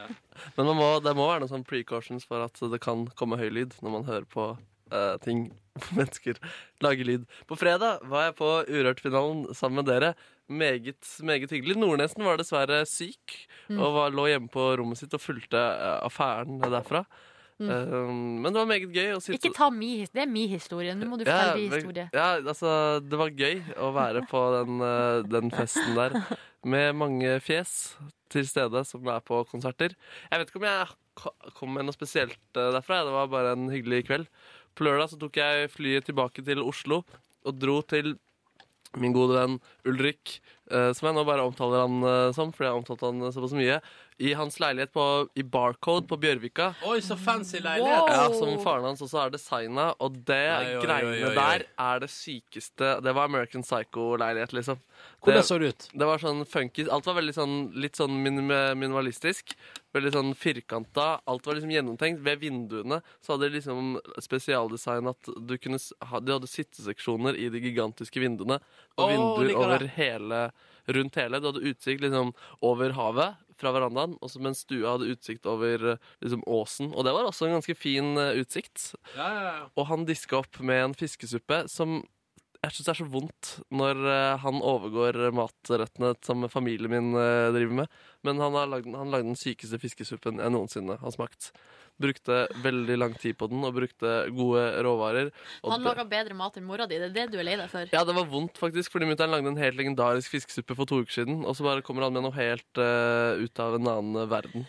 Men man må, det må være noen sånn precautions for at det kan komme høy lyd når man hører på uh, ting mennesker lager lyd. På fredag var jeg på Urørt-finalen sammen med dere. Meget, meget hyggelig. Nordnesen var dessverre syk
Mm.
og var, lå hjemme på rommet sitt og fulgte uh, affæren derfra.
Mm.
Um, men det var meget gøy
Ikke ta mi, det er min historie. Nå må du
ja,
fortelle din
men-
historie.
Ja, altså, det var gøy å være på den, eh, den festen der med mange fjes til stede som er på konserter. Jeg vet ikke om jeg kom med noe spesielt eh, derfra. Det var bare en hyggelig kveld. På lørdag så tok jeg flyet tilbake til Oslo og dro til min gode venn Ulrik, som jeg nå bare omtaler han eh, som, fordi jeg har omtalt han såpass mye, i hans leilighet på, i Barcode på Bjørvika.
Oi, så fancy leilighet!
Ja, Som faren hans også har designa, og det
Oi, oi, oi,
greiene
oi, oi.
der er det sykeste Det var American Psycho-leilighet, liksom.
Hvordan
Det-
så det ut?
Det var sånn funky Alt var veldig sånn, litt sånn minim minimalistisk. Veldig sånn firkanta. Alt var liksom gjennomtenkt. Ved vinduene så hadde de liksom spesialdesign at du kunne ha, De hadde sitteseksjoner i de gigantiske vinduene. Og vinduer
oh,
over hele rundt hele. Du hadde utsikt liksom over havet fra verandaen, og så mens stua hadde utsikt over liksom åsen. Og det var også en ganske fin uh, utsikt.
Ja, ja, ja.
Og han diska opp med en fiskesuppe som jeg syns er så vondt når uh, han overgår matrettene som familien min uh, driver med. Men han har lagd, han lagde den sykeste fiskesuppen jeg noensinne har smakt. Brukte veldig lang tid på den og brukte gode råvarer. Og
Han laga bedre mat enn mora di. Det er det du er lei deg for.
ja, det var vondt, faktisk, fordi mutter'n lagde en helt legendarisk fiskesuppe for to uker siden, og så bare kommer han med noe helt uh, ut av en annen verden.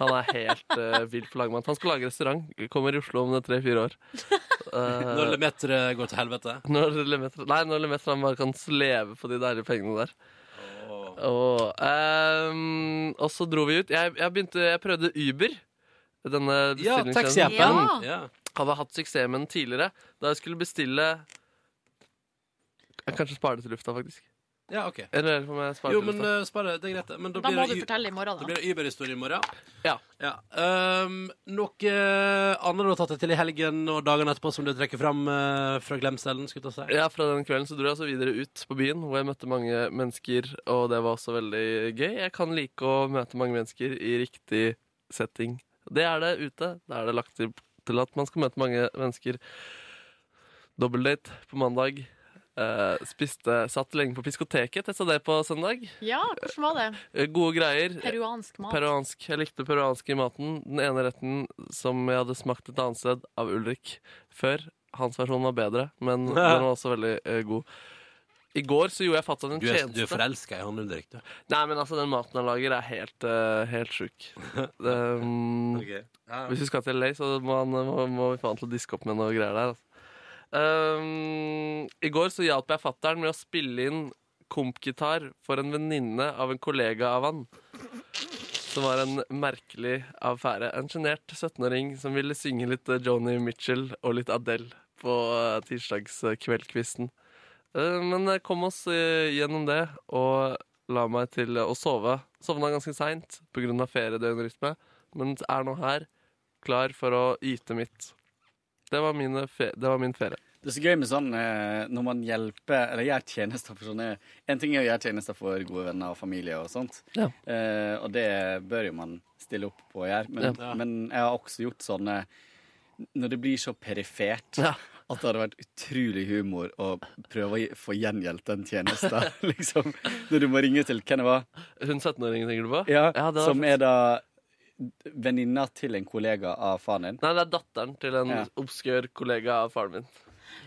Han er helt uh, vill på lagmat. Han skal lage restaurant. Kommer i Oslo om tre-fire år. Uh,
Når Lemetre går til helvete?
når Lemaitre Nei, når Lemetre han bare kan leve på de deilige pengene der. Og, um, og så dro vi ut. Jeg, jeg, begynte, jeg prøvde Uber. Denne
Ja,
bestillingstjenesten.
Ja.
Hadde hatt suksess med den tidligere. Da jeg skulle bestille Jeg kanskje spare det til lufta, faktisk.
Ja, ok.
Eller om jeg spare
Jo,
til
men
lufta.
uh, spare, det er greit. Men da,
Da
blir
må
det
du fortelle i morgen,
Da
da.
blir det Uber-historie i morgen.
Ja.
ja. Um, noe uh, annet du har tatt deg til i helgen og dagene etterpå som du trekker fram uh, fra glemselen? skulle jeg si?
Ja, Fra den kvelden så dro jeg altså videre ut på byen, hvor jeg møtte mange mennesker, og det var også veldig gøy. Jeg kan like å møte mange mennesker i riktig setting. Det er det ute. Da er det lagt til, til at man skal møte mange mennesker. Dobbeldate på mandag. Uh, spiste, satt lenge på diskoteket, testa det på søndag.
Ja, hvordan var det?
Uh, gode greier.
Peruansk mat.
Peruansk. Jeg likte peruansk i maten. Den ene retten som jeg hadde smakt et annet sted av Ulrik før. Hans versjon var bedre, men den var også veldig uh, god. I går så gjorde jeg fatter'n en
Du er,
tjeneste.
du er forelska i han Ulrik, du.
Nei, men altså, den maten han lager, er helt, uh, helt sjuk. Um,
okay. Ja.
Hvis vi skal til LA, så må, han, må, må vi faen til å diske opp med noe greier der. Altså. Um, I går så hjalp jeg fatter'n med å spille inn kompgitar for en venninne av en kollega av han. Som var en merkelig affære. En sjenert 17-åring som ville synge litt eh, Joni Mitchell og litt Adele på uh, tirsdagskveldskvisten. Eh, Men jeg kom oss eh, gjennom det og la meg til å sove. Sovna ganske seint pga. feriedøgnrytme, men er nå her, klar for å yte mitt. Det var, det var min ferie.
Det er så gøy med sånn eh, når man hjelper eller gjør tjenester for sånne En ting er å gjøre tjenester for gode venner og familie og sånt,
Ja.
eh, og det bør jo man stille opp på å gjøre. Men,
Ja.
men jeg har også gjort sånne Når det blir så perifert
Ja.
At det hadde vært utrolig humor å prøve å få gjengjeldt den tjenesten. liksom, når du må ringe til hvem det var.
Hun 17-åringen tenker du på?
Ja,
Ja, det
Som er da venninna til en kollega av faren din.
Nei, det er datteren til en
Ja.
obskør kollega av faren min.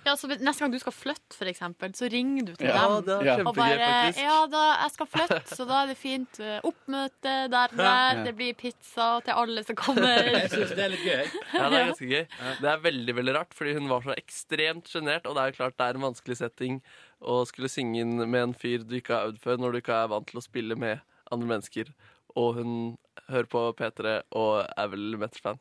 Ja, så Neste gang du skal flytte, for eksempel, så ringer du til
Ja,
dem.
det er
Ja.
Og bare
faktisk.
Ja, da, jeg skal flytte, så da er det fint. eh, Oppmøte der, der. Det blir pizza til alle som kommer.
Jeg syns det er litt gøy.
Ja, det er ganske gøy. Det er veldig veldig rart, fordi hun var så ekstremt sjenert. Og det er jo klart det er en vanskelig setting å skulle synge inn med en fyr du ikke har øvd før, når du ikke er vant til å spille med andre mennesker. Og hun hører på P3 og er vel Metz-fan.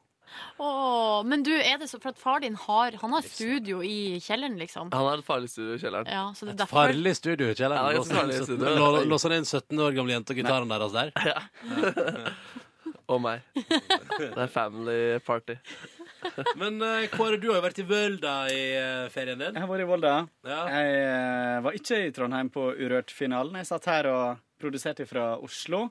Åh, men du, er det så For at far din har Han har studio i kjelleren, liksom.
Han har et farlig studio i kjelleren.
Ja, så det er derfor
Farlig studio i kjelleren.
er
Låser inn 17 lå- låser inn 17 år gamle jente og gitaren deres der.
Og meg. Det er family party.
Men uh, Kåre, du har jo vært i Vølda i eh, ferien din.
Jeg har vært i Volda.
Ja.
Jeg eh, var ikke i Trondheim på Urørt-finalen. Jeg satt her og produserte fra Oslo.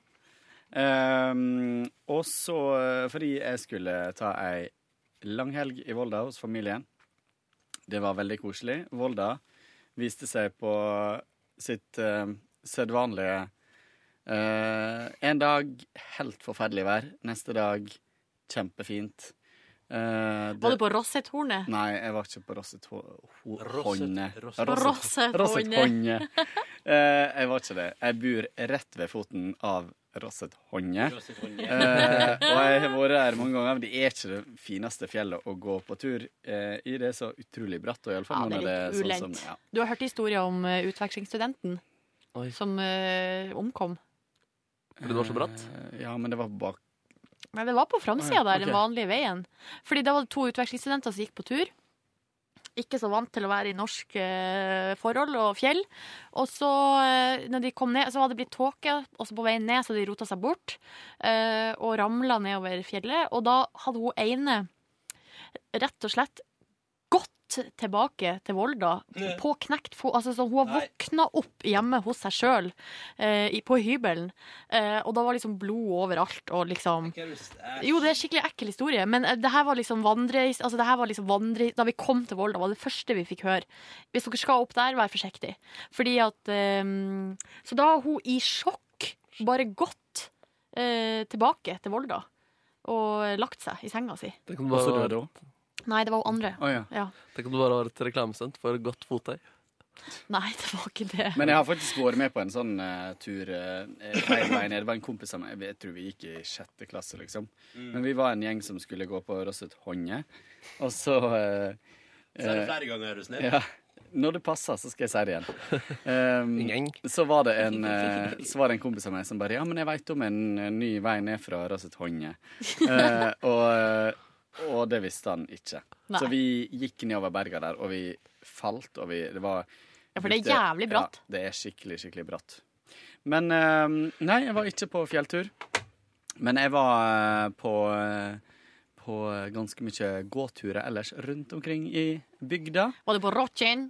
Ehm, og så eh, fordi jeg skulle ta ei langhelg i Volda hos familien. Det var veldig koselig. Volda viste seg på sitt uh, sedvanlige uh, En dag helt forferdelig vær. Neste dag kjempefint. Eh,
Var du på Rossethornet?
Nei, jeg var ikke på Rosset-Håndet.
Rosset-.
Eh, jeg var ikke det. Jeg bor rett ved foten av Rosset-Håndet.
Rosset-Håndet.
Eh, og jeg har vært her mange ganger. Men det er ikke det fineste fjellet å gå på tur eh, i. Det er så utrolig bratt. Og i alle
Ja,
fall
det er litt
sånn som- ja.
Du har hørt historier om uh, utvekslingsstudenten som uh, omkom?
Fordi det var så bratt?
Eh, Ja, men det var bak
Nei, det var på framsida
ah, ja,
der, den vanlige veien. Fordi da var det to utvekslingsstudenter som gikk på tur. Ikke så vant til å være i norske eh, forhold og fjell. Og så, eh, når de kom ned, så var det blitt tåke, og så på veien ned så de rota seg bort. eh, og ramla nedover fjellet. Og da hadde hun ene rett og slett gått tilbake til Volda på knekt fot. Altså, så hun har våkna opp hjemme hos seg sjøl på hybelen, eh, og da var liksom blod overalt og liksom Jo, det er en skikkelig ekkel historie, men eh, det her var liksom vandre... Altså, det her var liksom vandre... Da vi kom til Volda, var det første vi fikk høre. Hvis dere skal opp der, vær forsiktig. Fordi at eh, Så da har hun i sjokk bare gått eh, tilbake til Volda og lagt seg i senga si.
Det var,
døde
Nei, det var hun andre.
Oh, ja.
Ja.
Tenk om det bare var et reklamestunt for godt fottøy.
Nei, det var ikke det.
Men jeg har faktisk vært med på en sånn uh, tur uh, feil vei ned. Det var en kompis av meg, jeg tror vi gikk i sjette klasse, liksom.
Mm.
Men vi var en gjeng som skulle gå på Rosset Honje, og så uh,
Så er det flere ganger, er du snill.
Ja. Når det passer, så skal jeg si det igjen. Um, så, var det en, eh, så var det en kompis av meg som bare Ja, men jeg veit om en ny vei ned fra Rosset Honje. Uh, og, og det visste han ikke.
Nei.
Så vi gikk nedover berga der, og vi falt, og vi Det var
Ja, for det er jævlig bratt.
Ja, det er skikkelig, skikkelig bratt. Men eh, Nei, jeg var ikke på fjelltur. Men jeg var eh, på eh, på ganske mye gåturer ellers rundt omkring i bygda.
Var du på Rocken?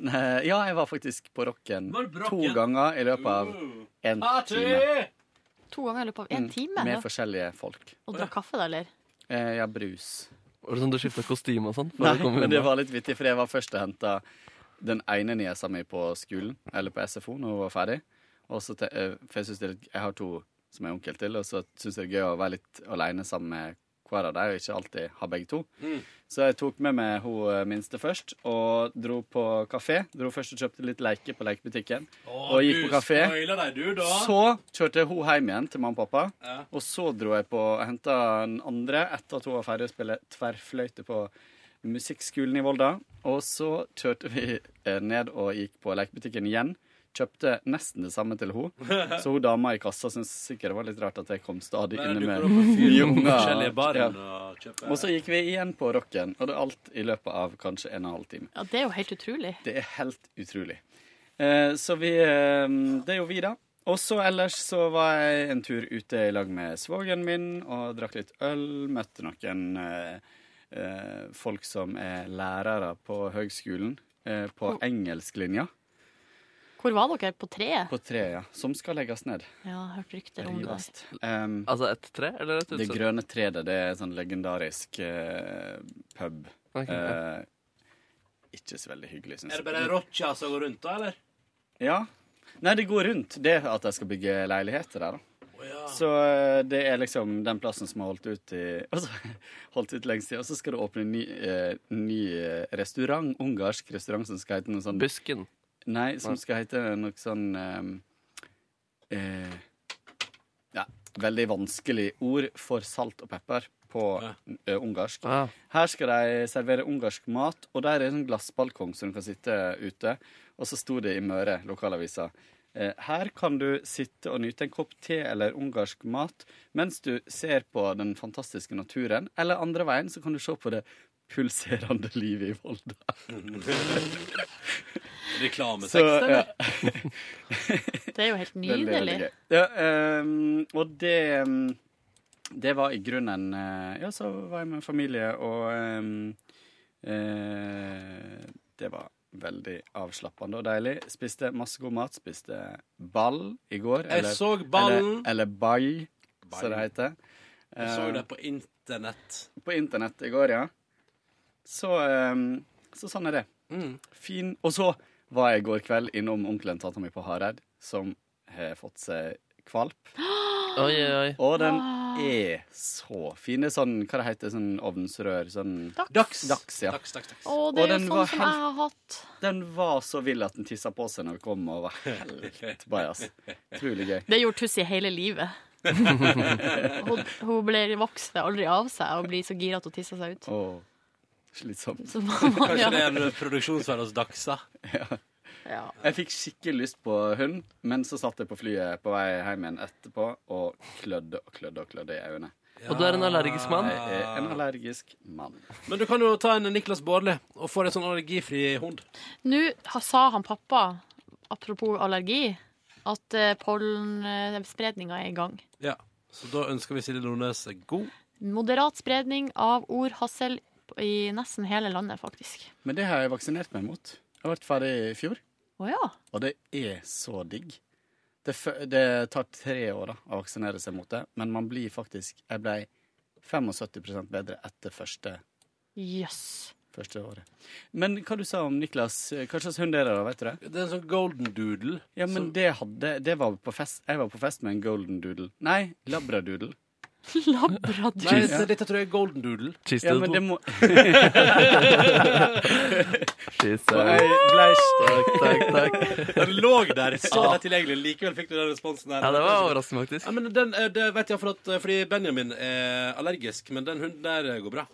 Ja, jeg var faktisk på Rocken to ganger i løpet av en time.
To ganger i løpet av én
Mm,
time?
Med forskjellige folk.
Og drakk kaffe, da, eller?
Eh, ja, brus.
Var det sånn du skifta kostyme og sånn?
Nei, men det var litt vittig, for jeg var først og henta den ene niesa mi på skolen, eller på SFO, når hun var ferdig. Og så eh, for jeg, synes det jeg har to som jeg er onkel til, og så syns jeg det er gøy å være litt aleine sammen med hver av dem, og ikke alltid ha begge to.
Mm.
Så jeg tok med meg hun eh, minste først, og dro på kafé. Dro først og kjøpte litt leker på lekebutikken, og gikk på kafé.
deg, du, da.
Så kjørte hun hjem igjen til mamma og pappa.
Ja.
Og så dro jeg på og henta den andre etter at hun var ferdig å spille tverrfløyte på musikkskolen i Volda. Og så kjørte vi eh, ned og gikk på lekebutikken igjen. Kjøpte nesten det samme til henne. Så hun dama i kassa syntes sikkert det var litt rart at jeg kom stadig inne med nye unger. Ja.
og
så gikk vi igjen på rocken, og det er alt i løpet av kanskje en og en halv time.
Ja, det er jo helt utrolig.
Det er helt utrolig. Eh, så vi eh, Det er jo vi, da. Og så ellers så var jeg en tur ute i lag med svogeren min og drakk litt øl. Møtte noen eh, eh, folk som er lærere på høgskolen, eh, på engelsklinja.
Hvor var dere? På treet?
På treet, ja. Som skal legges ned.
Ja, jeg hørt rykter om det.
Rives. Um,
altså et tre, eller et
Det
utsett?
grønne treet, det er en sånn legendarisk uh, pub.
Okay. ja.
Eh, ikke så veldig hyggelig, syns
Er det bare Rocha som går rundt, da, eller?
Ja. Nei, det går rundt. Det er at de skal bygge leiligheter der, da. Så eh, det er liksom den plassen som har holdt ut i altså, holdt ut lengst tid. Og så skal det åpne en ny, eh, ny eh, restaurant, ungarsk restaurant som skal hete noe sånn
Busken?
Nei, som skal hete noe sånn eh, eh, Ja, veldig vanskelig ord for salt og pepper på eh, ungarsk. Her skal de servere ungarsk mat, og der er det en glassbalkong som du kan sitte ute. Og så sto det i Møre, lokalavisa. Eh, her kan du sitte og nyte en kopp te eller ungarsk mat mens du ser på den fantastiske naturen. Eller andre veien så kan du se på det pulserende livet i Volda.
Reklametekst,
Så,
eller?
Det er jo helt
Veldig, veldig
nydelig.
Ja, um, og det um, det var i grunnen uh, Ja, så var jeg med familie, og um, uh, det var veldig avslappende og deilig. Spiste masse god mat. Spiste ball i går.
Jeg så ballen.
Eller, eller bai, som det heter.
Jeg så
Eh,
det på internett.
på internett i går, ja. Så, ehm, så sånn er det.
Mm.
Fin. Og så var jeg i går kveld innom onkelen til tanta mi på Hareid, som har fått seg kvalp.
Oi, oi.
Og den er så fin. Det er sånn, hva det heter sånn ovnsrør? Sånn
Dags.
Dags, ja.
Dags, dags, dags.
Å, det
Og
er jo sånn
var
som
helt-
jeg har hatt.
Den var så vill at den tissa på seg når vi kom, og var helt bajas. Utrolig gøy.
Det gjorde Tussi hele livet. hun, hun ble vokste aldri av seg og blir så gira at hun tisser seg ut.
Åh, slitsomt.
Så mamma,
Kanskje
ja.
det er en produksjonsvenn hos Daxa.
Ja.
Jeg fikk skikkelig lyst på hund, men så satt jeg på flyet på vei hjem igjen etterpå og klødde og klødde og klødde i øynene.
Og du er en allergisk mann?
Jeg er en allergisk mann.
Men du kan jo ta en Niklas Baarli og få deg sånn allergifri hund.
Nå sa han pappa, apropos allergi, at uh, pollenspredninga er i gang.
Ja. Så da ønsker vi Silje Nordnes god
Moderat spredning av ordhassel i nesten hele landet, faktisk.
Men det har jeg vaksinert meg mot. Jeg ble ferdig i fjor,
Oh, ja.
og det er så digg. Det, det tar tre år da, å vaksinere seg mot det, men man blir faktisk Jeg ble 75% bedre etter første,
Jøss.
første året. Men hva du sa om Niklas? Hva slags hund er det, da? Vet du det?
Det er en sånn golden doodle.
Ja, men det hadde Det var på fest Jeg var på fest med en golden doodle. Nei, labradoodle.
Labradoodle.
Nei, det- dette tror jeg er golden doodle.
Ja, men det må Og jeg ble
Takk, takk, takk.
Den lå der, så lett tilgjengelig. Likevel fikk du den responsen der.
Ja, det var overraskende, faktisk.
Ja, men den, eh, det vet jeg for at, eh, fordi Benjamin er allergisk, men den hunden der eh, går bra.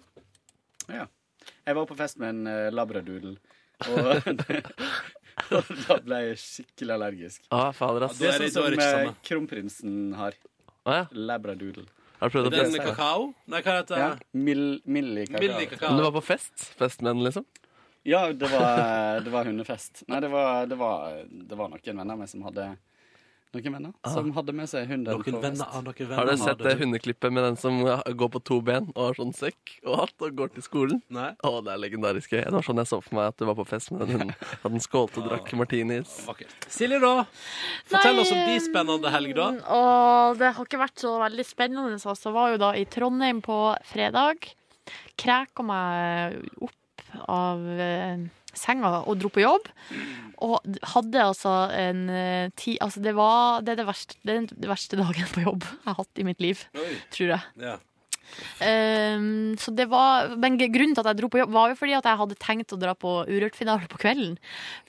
Ja. Jeg var på fest med en uh, labradoodle, og, og da ble jeg skikkelig allergisk.
Å, fader, ass.
Det er
Da er det-
sånn
da er
som
det ikke
eh,
samme.
kronprinsen har.
Å, ja.
Labradoodle.
Har du prøvd å
den
teste?
kakao? Nei, hva heter det?
Ja. Mild, milli kakao.
Milli kakao.
Men du var på fest? Festmenn, liksom?
Ja, det var, det var hundefest. Nei, det var, det var, det var noen venner av meg som hadde Noen venner som hadde med seg hunden
Noen
på
venner noen venner
Har du sett det hundeklippet med den som går på to ben og har sånn sekk og hatt og går til skolen?
Nei.
Å, det er legendarisk gøy. Det var sånn jeg så for meg at du var på fest med den hunden. At den skålte og drakk martinis.
Vakkert. Silje, da? Fortell oss om de spennende helg, da.
Å, det har ikke vært så veldig spennende. Så jeg Var jo da i Trondheim på fredag. Kreka meg opp av eh, senga og dro på jobb. Og hadde altså en eh, ti Altså, det var det, er det, verste, det er den verste dagen på jobb jeg har hatt i mitt liv,
Oi.
tror jeg.
Ja.
Um, så det var, men grunnen til at jeg dro på jobb, var jo fordi at jeg hadde tenkt å dra på Urørt-finale på kvelden.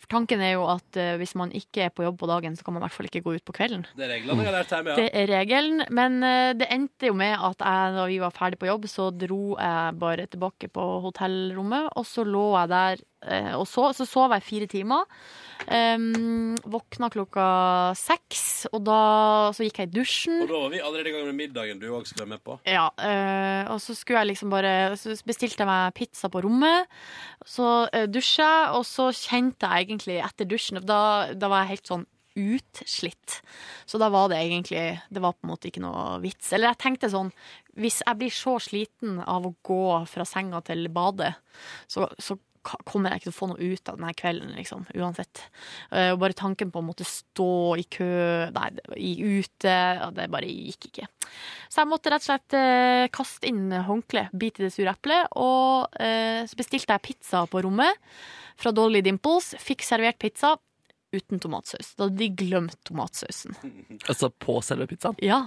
For tanken er jo at uh, hvis man ikke er på jobb på dagen, så kan man i hvert fall ikke gå ut på kvelden.
Det er reglene jeg har lært her
med,
ja.
er regelen, men uh, det endte jo med at jeg, da vi var ferdig på jobb, så dro jeg bare tilbake på hotellrommet, og så lå jeg der, og så, så sov jeg fire timer. Um, våkna klokka seks, og da så gikk jeg i dusjen.
Og da var vi allerede i gang med middagen du òg skulle være med på.
Ja, uh, og så skulle jeg liksom bare Så bestilte jeg meg pizza på rommet. Så uh, dusja jeg, og så kjente jeg egentlig etter dusjen Da, da var jeg helt sånn utslitt. Så da var det egentlig Det var på en måte ikke noe vits. Eller jeg tenkte sånn Hvis jeg blir så sliten av å gå fra senga til badet, så, så kommer jeg ikke til å få noe ut av denne kvelden, liksom, uansett. Eh, og bare tanken på å måtte stå i kø, nei, i ute, det bare gikk ikke. Så jeg måtte rett og slett eh, kaste inn håndkle, bite i det sure eplet, og eh, så bestilte jeg pizza på rommet fra Dolly Dimples. Fikk servert pizza uten tomatsaus. Da hadde de glemt tomatsausen.
Altså på selve pizzaen?
Ja.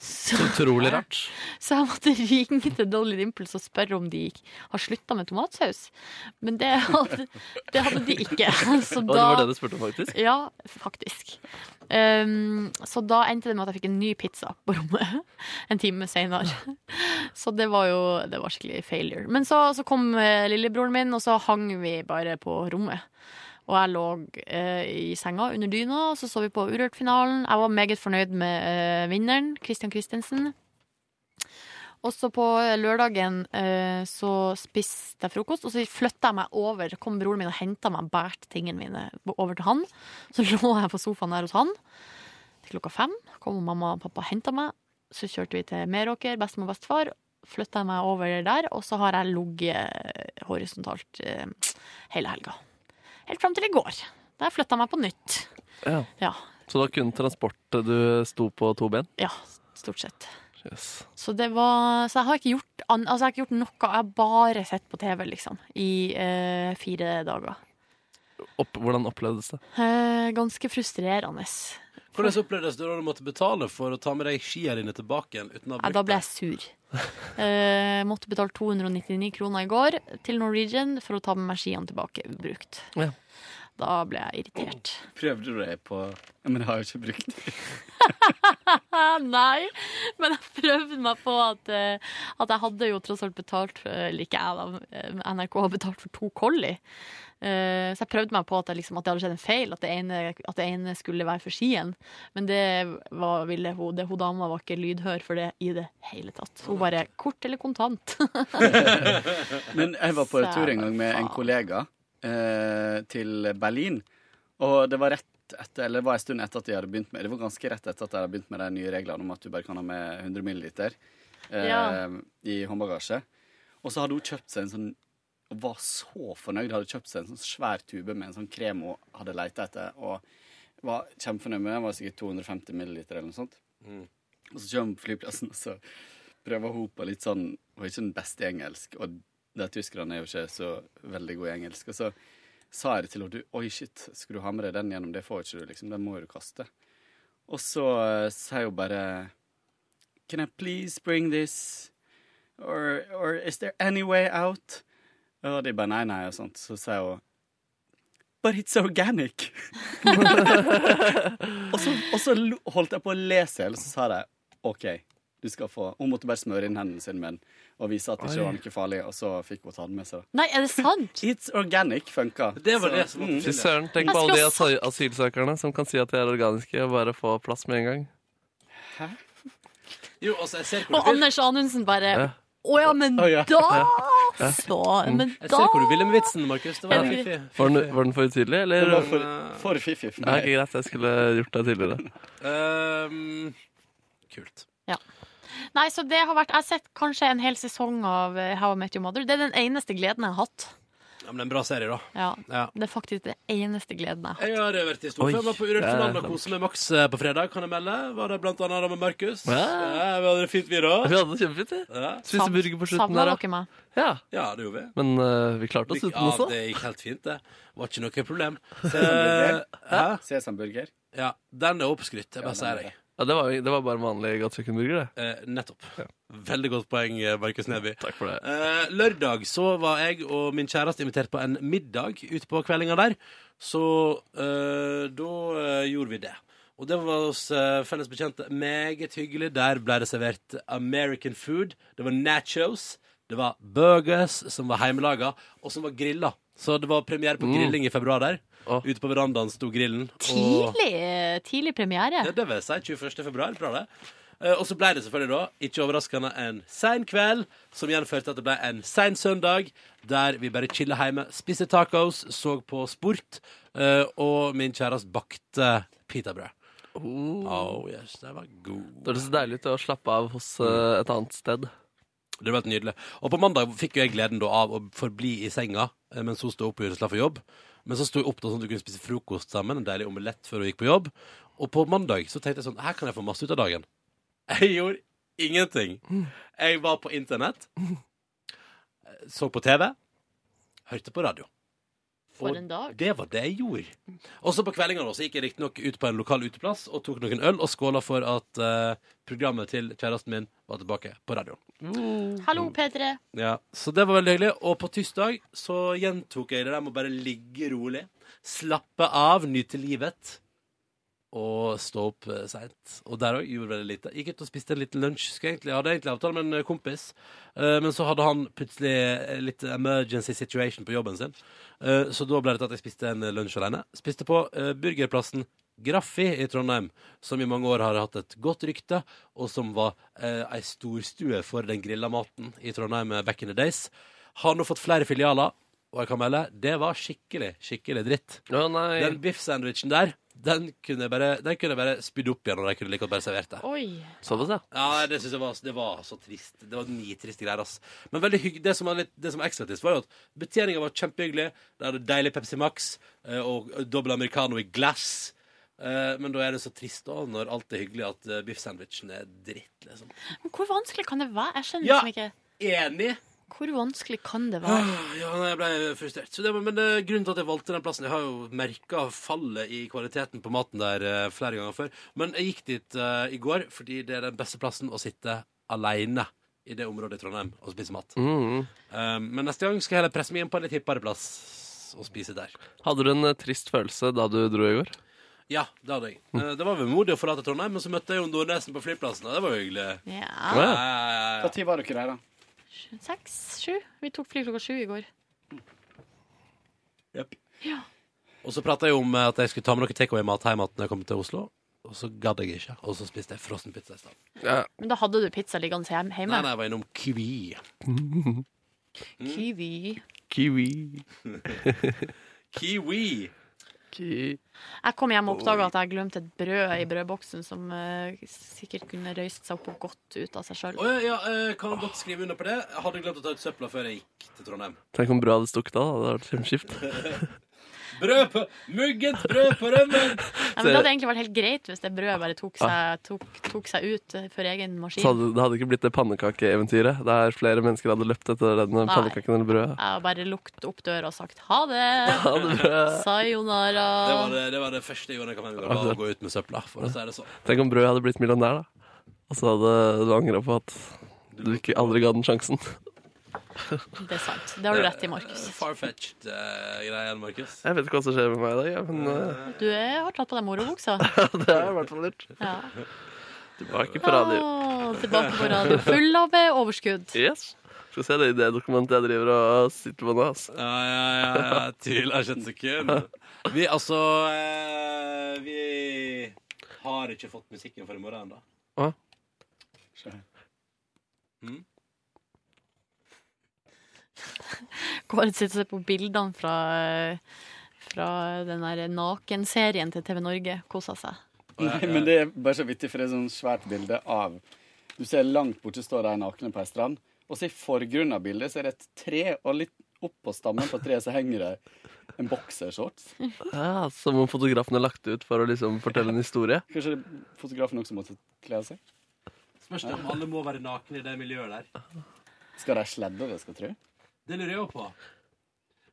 Så,
utrolig rart.
så jeg måtte ringe til Dolly Dimples og spørre om de har slutta med tomatsaus. Men det hadde, det hadde de ikke. Så
Og det var det du spurte om, faktisk?
Ja, faktisk. Um, så da endte det med at jeg fikk en ny pizza på rommet en time seinere. Så det var jo det var skikkelig failure. Men så, så kom eh, lillebroren min, og så hang vi bare på rommet. Og jeg lå eh, i senga under dyna, og så så vi på Urørt-finalen. Jeg var meget fornøyd med eh, vinneren, Christian Christensen. Også på lørdagen eh, så spiste jeg frokost, og så flytta jeg meg over. Kom broren min og henta meg og båret tingene mine over til han. Så lå jeg på sofaen der hos han til klokka fem. Kom mamma og pappa og henta meg. så kjørte vi til Meråker, bestemor og bestefar. Flytta jeg meg over der, og så har jeg ligget horisontalt eh, hele helga. Helt fram til i går. Da flytta jeg meg på nytt.
Ja.
Ja.
Så det var kun transport du sto på to ben?
Ja, stort sett.
Yes.
Så det var Så jeg har ikke gjort, altså jeg har ikke gjort noe. Jeg har bare sett på TV, liksom. I eh, fire dager.
Opp, hvordan opplevdes det?
Eh, ganske frustrerende.
Hvordan opplevdes det da du måtte betale for å ta med deg skia dine tilbake igjen uten å ha
Ja,
brukt
da ble jeg sur. Eh, måtte betale 299 kroner i går til Norwegian for å ta med meg skiene tilbake ubrukt.
Ja.
Da ble jeg irritert.
Prøvde du det på ja, Men jeg har jo ikke brukt det.
Nei, men jeg prøvde meg på at, eh, at jeg hadde jo tross alt betalt eh, Eller ikke jeg, da. eh, NRK har betalt for to Collie. Eh, så jeg prøvde meg på at, jeg liksom, at det hadde skjedd en feil, at det, ene, at det ene skulle være for skien. Men det var, ville hun, det, hun dama var ikke lydhør for det i det hele tatt. Hun bare 'kort eller kontant'?
Men jeg var på tur en gang med en kollega eh, til Berlin. Og det var rett etter, eller det var en stund etter at de hadde begynt med Det var ganske rett etter at de hadde begynt med de nye reglene om at du bare kan ha med 100 ml eh,
Ja.
i håndbagasje. Og så hadde hun kjøpt seg en sånn og var så fornøyd. Hadde kjøpt seg en sånn svær tube med en sånn krem hun hadde leita etter. Og var kjempefornøyd med den. Var sikkert 250 milliliter eller noe sånt. Og så kommer hun på flyplassen, og så prøver hun på litt sånn Hun er ikke den beste i engelsk, og de tyskerne er jo ikke så veldig gode i engelsk. Og så sa jeg det til henne. Oi, shit, skal du ha med deg den gjennom? Det får ikke du, liksom. Den må du kaste. Og så uh, sier hun bare Can I please bring this? Or, or is there any way out? Og de bare nei, nei, og sånt. Så sier hun But it's organic. og, så, og så holdt jeg på å le selv, så sa jeg OK, du skal få Hun måtte bare smøre inn hendene sine med den og vise at det ikke var noe farlig, og så fikk hun ta den med seg.
Nei, er det sant?
It's organic funka.
Det var det som var
mm.
Fy søren, tenk på alle de asyl asylsøkerne som kan si at de er organiske og bare få plass med en gang. Hæ?
Jo, altså, jeg ser hvor
Og. Anders Anundsen bare
Ja.
Å ja, men
ja.
da
Ja.
så Men
Jeg
da
ser hvor du ville med vitsen, Markus. Det var
Ja.
fiffig.
Var den, var den for utydelig, eller?
Det var for, for fiffig
Nei,
meg.
ikke greit, jeg skulle gjort det tidligere.
Um, kult.
Nei, så det har vært Jeg har sett kanskje en hel sesong av eh, How I Met Your Mother. Det er den eneste gleden jeg har hatt.
Ja, men det er en bra serie, da.
Ja,
Ja.
Det er faktisk den eneste gleden jeg har.
Jeg har vært i Storfjell, var på Urørt
det er
og koste med Max eh, på fredag, kan jeg melde. Var det blant annet med Markus.
Ja.
Ja, vi hadde det fint, vi da.
Vi hadde det kjempefint, vi.
Ja,
Spiste burger på slutten der,
dere meg?
Ja,
ja det gjorde vi.
men uh, vi klarte oss uten
Ja,
også.
det gikk helt fint, det. Var ikke noe problem.
Sesamburger.
Eh,
Sesamburger.
Ja, den er oppskrytt, jeg bare
Ja,
sier
er
deg.
Ja, det, var, det var bare vanlig godt kjøkkenburger, det.
Eh, nettopp. Veldig godt poeng, eh, Markus Neby.
Takk for det.
Eh, lørdag så var jeg og min kjæreste invitert på en middag ute på kveldinga der. Så eh, da eh, gjorde vi det. Og det var hos eh, felles bekjente meget hyggelig. Der ble det servert American food. Det var nachos. Det var burgers som var hjemmelaga, og som var grilla. Så det var premiere på
Mm.
grilling i februar der. Ute på verandaen sto grillen. og-
Tidlig, tidlig premiere.
ja, det vil jeg si. 21. februar. Bra, det. Eh, og så ble det selvfølgelig da, ikke overraskende, en sein kveld, som igjen førte til at det ble en sein søndag, der vi bare chilla hjemme, spiste tacos, så på sport, eh, og min kjæreste bakte pitabrød. Oh, yes, det var god.
Det høres deilig ut å slappe av hos eh, et annet sted.
Det var helt nydelig. Og på mandag fikk jo jeg gleden da av å forbli i senga eh, mens hun sto opp og gjorde seg for jobb. Men så sto jeg opp da sånn at vi kunne spise frokost sammen, en deilig omelett før hun gikk på jobb. Og på mandag så tenkte jeg sånn, her kan jeg få masse ut av dagen. Jeg gjorde ingenting. Jeg var på internett, så på TV, hørte på radio.
For en dag.
Det var det jeg gjorde. Og så på kveldinga så gikk jeg riktignok ut på en lokal uteplass og tok noen øl og skåla for at eh, programmet til kjæresten min var tilbake på radioen.
Hallo, P3.
Ja, Så det var veldig hyggelig. Og på tirsdag så gjentok jeg det der med å bare ligge rolig, slappe av, nyte livet og stå opp uh, seint. Og der òg gjorde veldig lite. Gikk ut og spiste en liten lunsj. Skulle egentlig, jeg hadde egentlig avtale med en eh, kompis, eh, men så hadde han plutselig eh, litt emergency situation på jobben sin. Eh, så da ble det til at jeg spiste en eh, lunsj alene. Spiste på eh, burgerplassen Graffi i Trondheim, som i mange år har hatt et godt rykte, og som var eh, ei storstue for den grilla maten i Trondheim eh, back in the days. Har nå fått flere filialer, og jeg kan melde det var skikkelig, skikkelig dritt.
Oh.
Den biffsandwichen der, den kunne jeg bare, den kunne jeg bare spydd opp igjen, og de kunne like godt bare servert det.
Oi.
Såpass, ja.
Ja, det synes jeg var, det var så trist. Det var nitriste greier, ass. Men veldig hygg, det som var litt, det som var ekstra trist, var jo at betjeninga var kjempehyggelig. Det hadde deilig Pepsi Max eh, og dobbel americano i glass. Eh, Men da er det så trist da, når alt er hyggelig, at eh, biffsandwichen er dritt, liksom.
Men hvor vanskelig kan det være? Jeg skjønner
Ja.
liksom ikke.
Enig.
Hvor vanskelig kan det være?
Ja, nei, jeg ble frustrert. Så det, men det, grunnen til at jeg valgte den plassen Jeg har jo merka fallet i kvaliteten på maten der uh, flere ganger før. Men jeg gikk dit uh, i går fordi det er den beste plassen å sitte aleine i det området i Trondheim og spise mat.
Mm.
Um, men neste gang skal jeg heller presse meg inn på en litt hippere plass og spise der.
Hadde du en eh, trist følelse da du dro i går?
Ja, det hadde jeg. Eh, det var vemodig å forlate Trondheim, men så møtte jeg jo Nordnesen på flyplassen, og det var jo hyggelig.
Ja.
Ja, ja, ja, ja.
Når var dere der, da?
Seks? Sju? Vi tok fly klokka sju i går.
Jepp.
Ja.
Og så prata jeg om eh, at jeg skulle ta med noe takeaway-mat hjem når jeg kom til Oslo. Og så gadd jeg ikke. Og så spiste jeg frossen pizza i stedet.
Men da hadde du pizza liggende hjemme?
Nei, nei, jeg var innom Kiwi.
Kiwi.
Kiwi.
Kiwi.
Jeg kom hjem og oppdaga at jeg glemte et brød i brødboksen som uh, sikkert kunne røyst seg opp og gått ut av seg sjøl.
Oh, ja, ja, jeg kan godt skrive under på det. Jeg hadde glemt å ta ut søpla før jeg gikk til Trondheim.
Tenk om brødet hadde stukket av. da. Det hadde vært kjempeskift.
Brød på Muggent brød på rømmen!
Ja, men det hadde egentlig vært helt greit hvis det brødet bare tok seg, tok, tok seg ut for egen maskin.
Så hadde, det hadde ikke blitt det pannekakeeventyret der flere mennesker hadde løpt etter den
Nei.
pannekaken eller brødet.
Jeg har bare lukket opp døra og sagt ha det.
Ha det.
Sayonara.
Det var det, det var det første jeg gjorde da jeg kom hjem. å gå ut med søpla, for å si det sånn.
Tenk om brødet hadde blitt millionær, da. Og så hadde du angra på at du ikke aldri ga den sjansen.
Det er sant. Det har du rett i, Markus.
Farfetched uh, greien, Markus.
Jeg vet ikke hva som skjer med meg i dag, men uh...
Du er, har tatt på deg morobuksa.
det har jeg i hvert fall gjort.
Ja.
Tilbake på radio.
Oh, tilbake på radio. Full av eh, overskudd.
Yes. Skal se det i det dokumentet jeg driver og sitter på nå. Altså.
Ja, ja, ja, ja. Tviler ikke et sekund. Vi, altså eh, Vi har ikke fått musikken for i morgen ennå.
Hva?
Mm.
Kåre sitter og ser på bildene fra, fra den der nakenserien til TV Norge. Koser seg.
Nei, men det er bare så vittig, for det er sånn svært bilde av Du ser langt borte står de nakne på ei strand, og så i forgrunnen av bildet så er det et tre, og litt opp på stammen på treet så henger det en boksershorts.
Ja, som om fotografen har lagt ut for å liksom fortelle en historie.
Kanskje fotografen også måtte kle av seg?
Spørs om alle må være nakne i det miljøet der.
Skal de sledde det, skal tro?
Det lurer jeg òg på.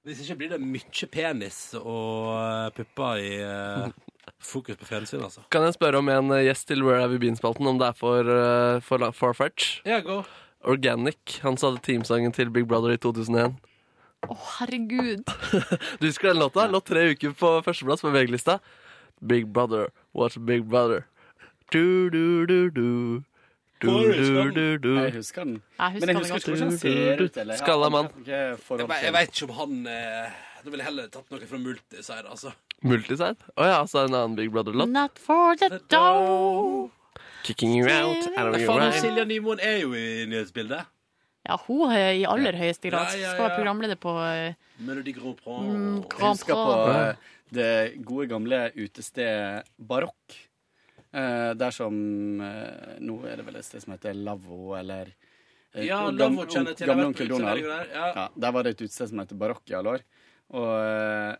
Hvis ikke blir det mye penis og eh, pupper i eh, fokus på fjernsyn, altså.
Kan jeg spørre om en eh, gjest til Where Have You Been-spalten, om det er for, uh, for Farfetch?
Ja, gå.
Organic. Han som hadde teamsangen til Big Brother i 2001.
Å, herregud.
Du husker den låta? Lå tre uker på førsteplass på VG-lista. Big Brother, what's Big Brother? Du, du, du, du. Du, du, du, du.
Jeg husker den.
Jeg husker
Men jeg husker ikke hvordan han ser ut. Eller?
Skalla mann.
Jeg,
veit ikke om han eh, Da ville jeg heller tatt noe fra Multiside, altså.
Multiside? Å ja, altså en annen Big Brother-låt.
Not for the dough.
Kicking you out, out of your mind.
Silja Nymoen er jo i nyhetsbildet.
Ja, hun er i aller høyeste grad.
Ja, ja,
Skal være programleder på eh,
Melodi Grand Prix.
mm,
Jeg
Grand
husker på
Prix.
eh, det gode gamle utestedet Barokk. Eh, der som eh, Nå er det vel et sted som heter Lavvo, eller eh,
Ja, Lavvo kjenner til.
Gamle onkel Donald.
der, ja.
der var det et utested som heter Barokk i alle år. Og,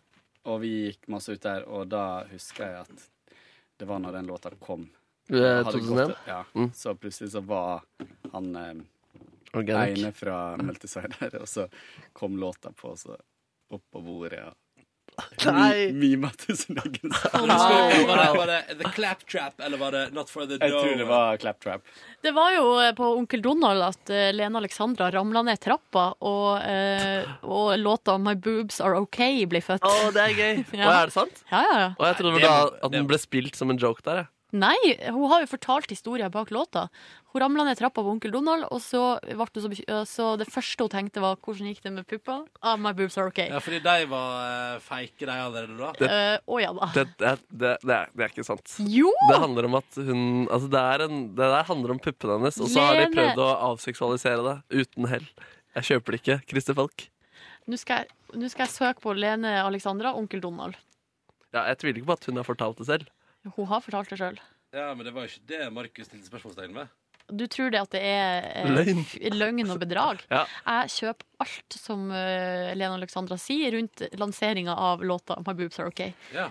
og vi gikk masse ut der, og da husker jeg at det var når den låta kom.
Det
Hadde gått-
2001?
Ja.
Mm.
Så plutselig så var han eh, ene fra der, og så kom låta på, og så opp på bordet. Ja.
Nei!
Mima til sin egen sang.
Var det, var det The Claptrap, eller var det Not for the
Jeg tror det var Claptrap.
Det var jo eh, på Onkel Donald at eh, Lene Alexandra ramla ned trappa, og, eh, og låta 'My Boobs Are OK' ble født.
Å, det er gøy.
Ja.
Og er det sant?
Ja, ja, ja.
Og jeg trodde da at den ble spilt som en joke der, jeg.
Nei, hun har jo fortalt historien bak låta. Hun ramla ned trappa på Onkel Donald, og så, ble hun så, så det første hun tenkte, var 'Hvordan gikk det med puppa?' Ah, 'My boobs are okay.
Ja, fordi de var uh, feike, de allerede da.
Det, uh, oh, ja da.
Det, det, det, det, er, det er ikke sant.
Jo!
Det handler om at hun Altså, det, er en, det der handler om puppene hennes, og så har de prøvd å avseksualisere det uten hell. Jeg kjøper det ikke. Christer Falk.
Nå skal, jeg, nå skal jeg søke på Lene Alexandra, Onkel Donald.
Ja, jeg tviler ikke på at hun har fortalt det selv.
Hun har fortalt det sjøl.
Ja, men det var jo ikke det Markus stilte spørsmålstegn ved.
Du tror det at det er eh,
Løgn.
løgn og bedrag?
Ja.
Jeg kjøper alt som eh, Lena Alexandra sier rundt lanseringa av låta 'My Boobs Are OK'.
Ja.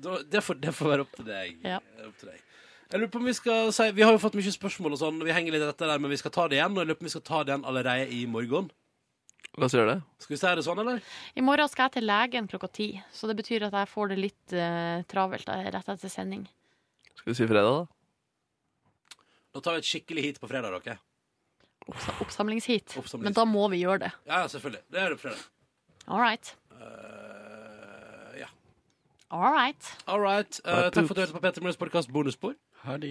Da, det, får, det får være opp til deg.
Ja.
Opp til deg. Jeg lurer på om Vi skal si Vi har jo fått mye spørsmål, og sånn Vi henger litt etter der, men vi skal ta det igjen. Og jeg lurer på om vi skal ta det igjen allerede i morgen.
La oss gjøre det.
Skal vi si det sånn, eller?
I morgen skal jeg til legen klokka ti, så det betyr at jeg får det litt eh, travelt da, rett etter sending.
Skal vi si fredag, da?
Nå tar vi et skikkelig hit på fredag, dere.
Oppsa- Oppsamlingsheat.
Oppsamlings-
Men da må vi gjøre det.
Ja, ja, selvfølgelig. Det gjør det på fredag.
All right.
Uh, ja.
All right.
All right. Uh, takk for at du hørte på Petter Møllers podkast Bonusspor.
Ha det.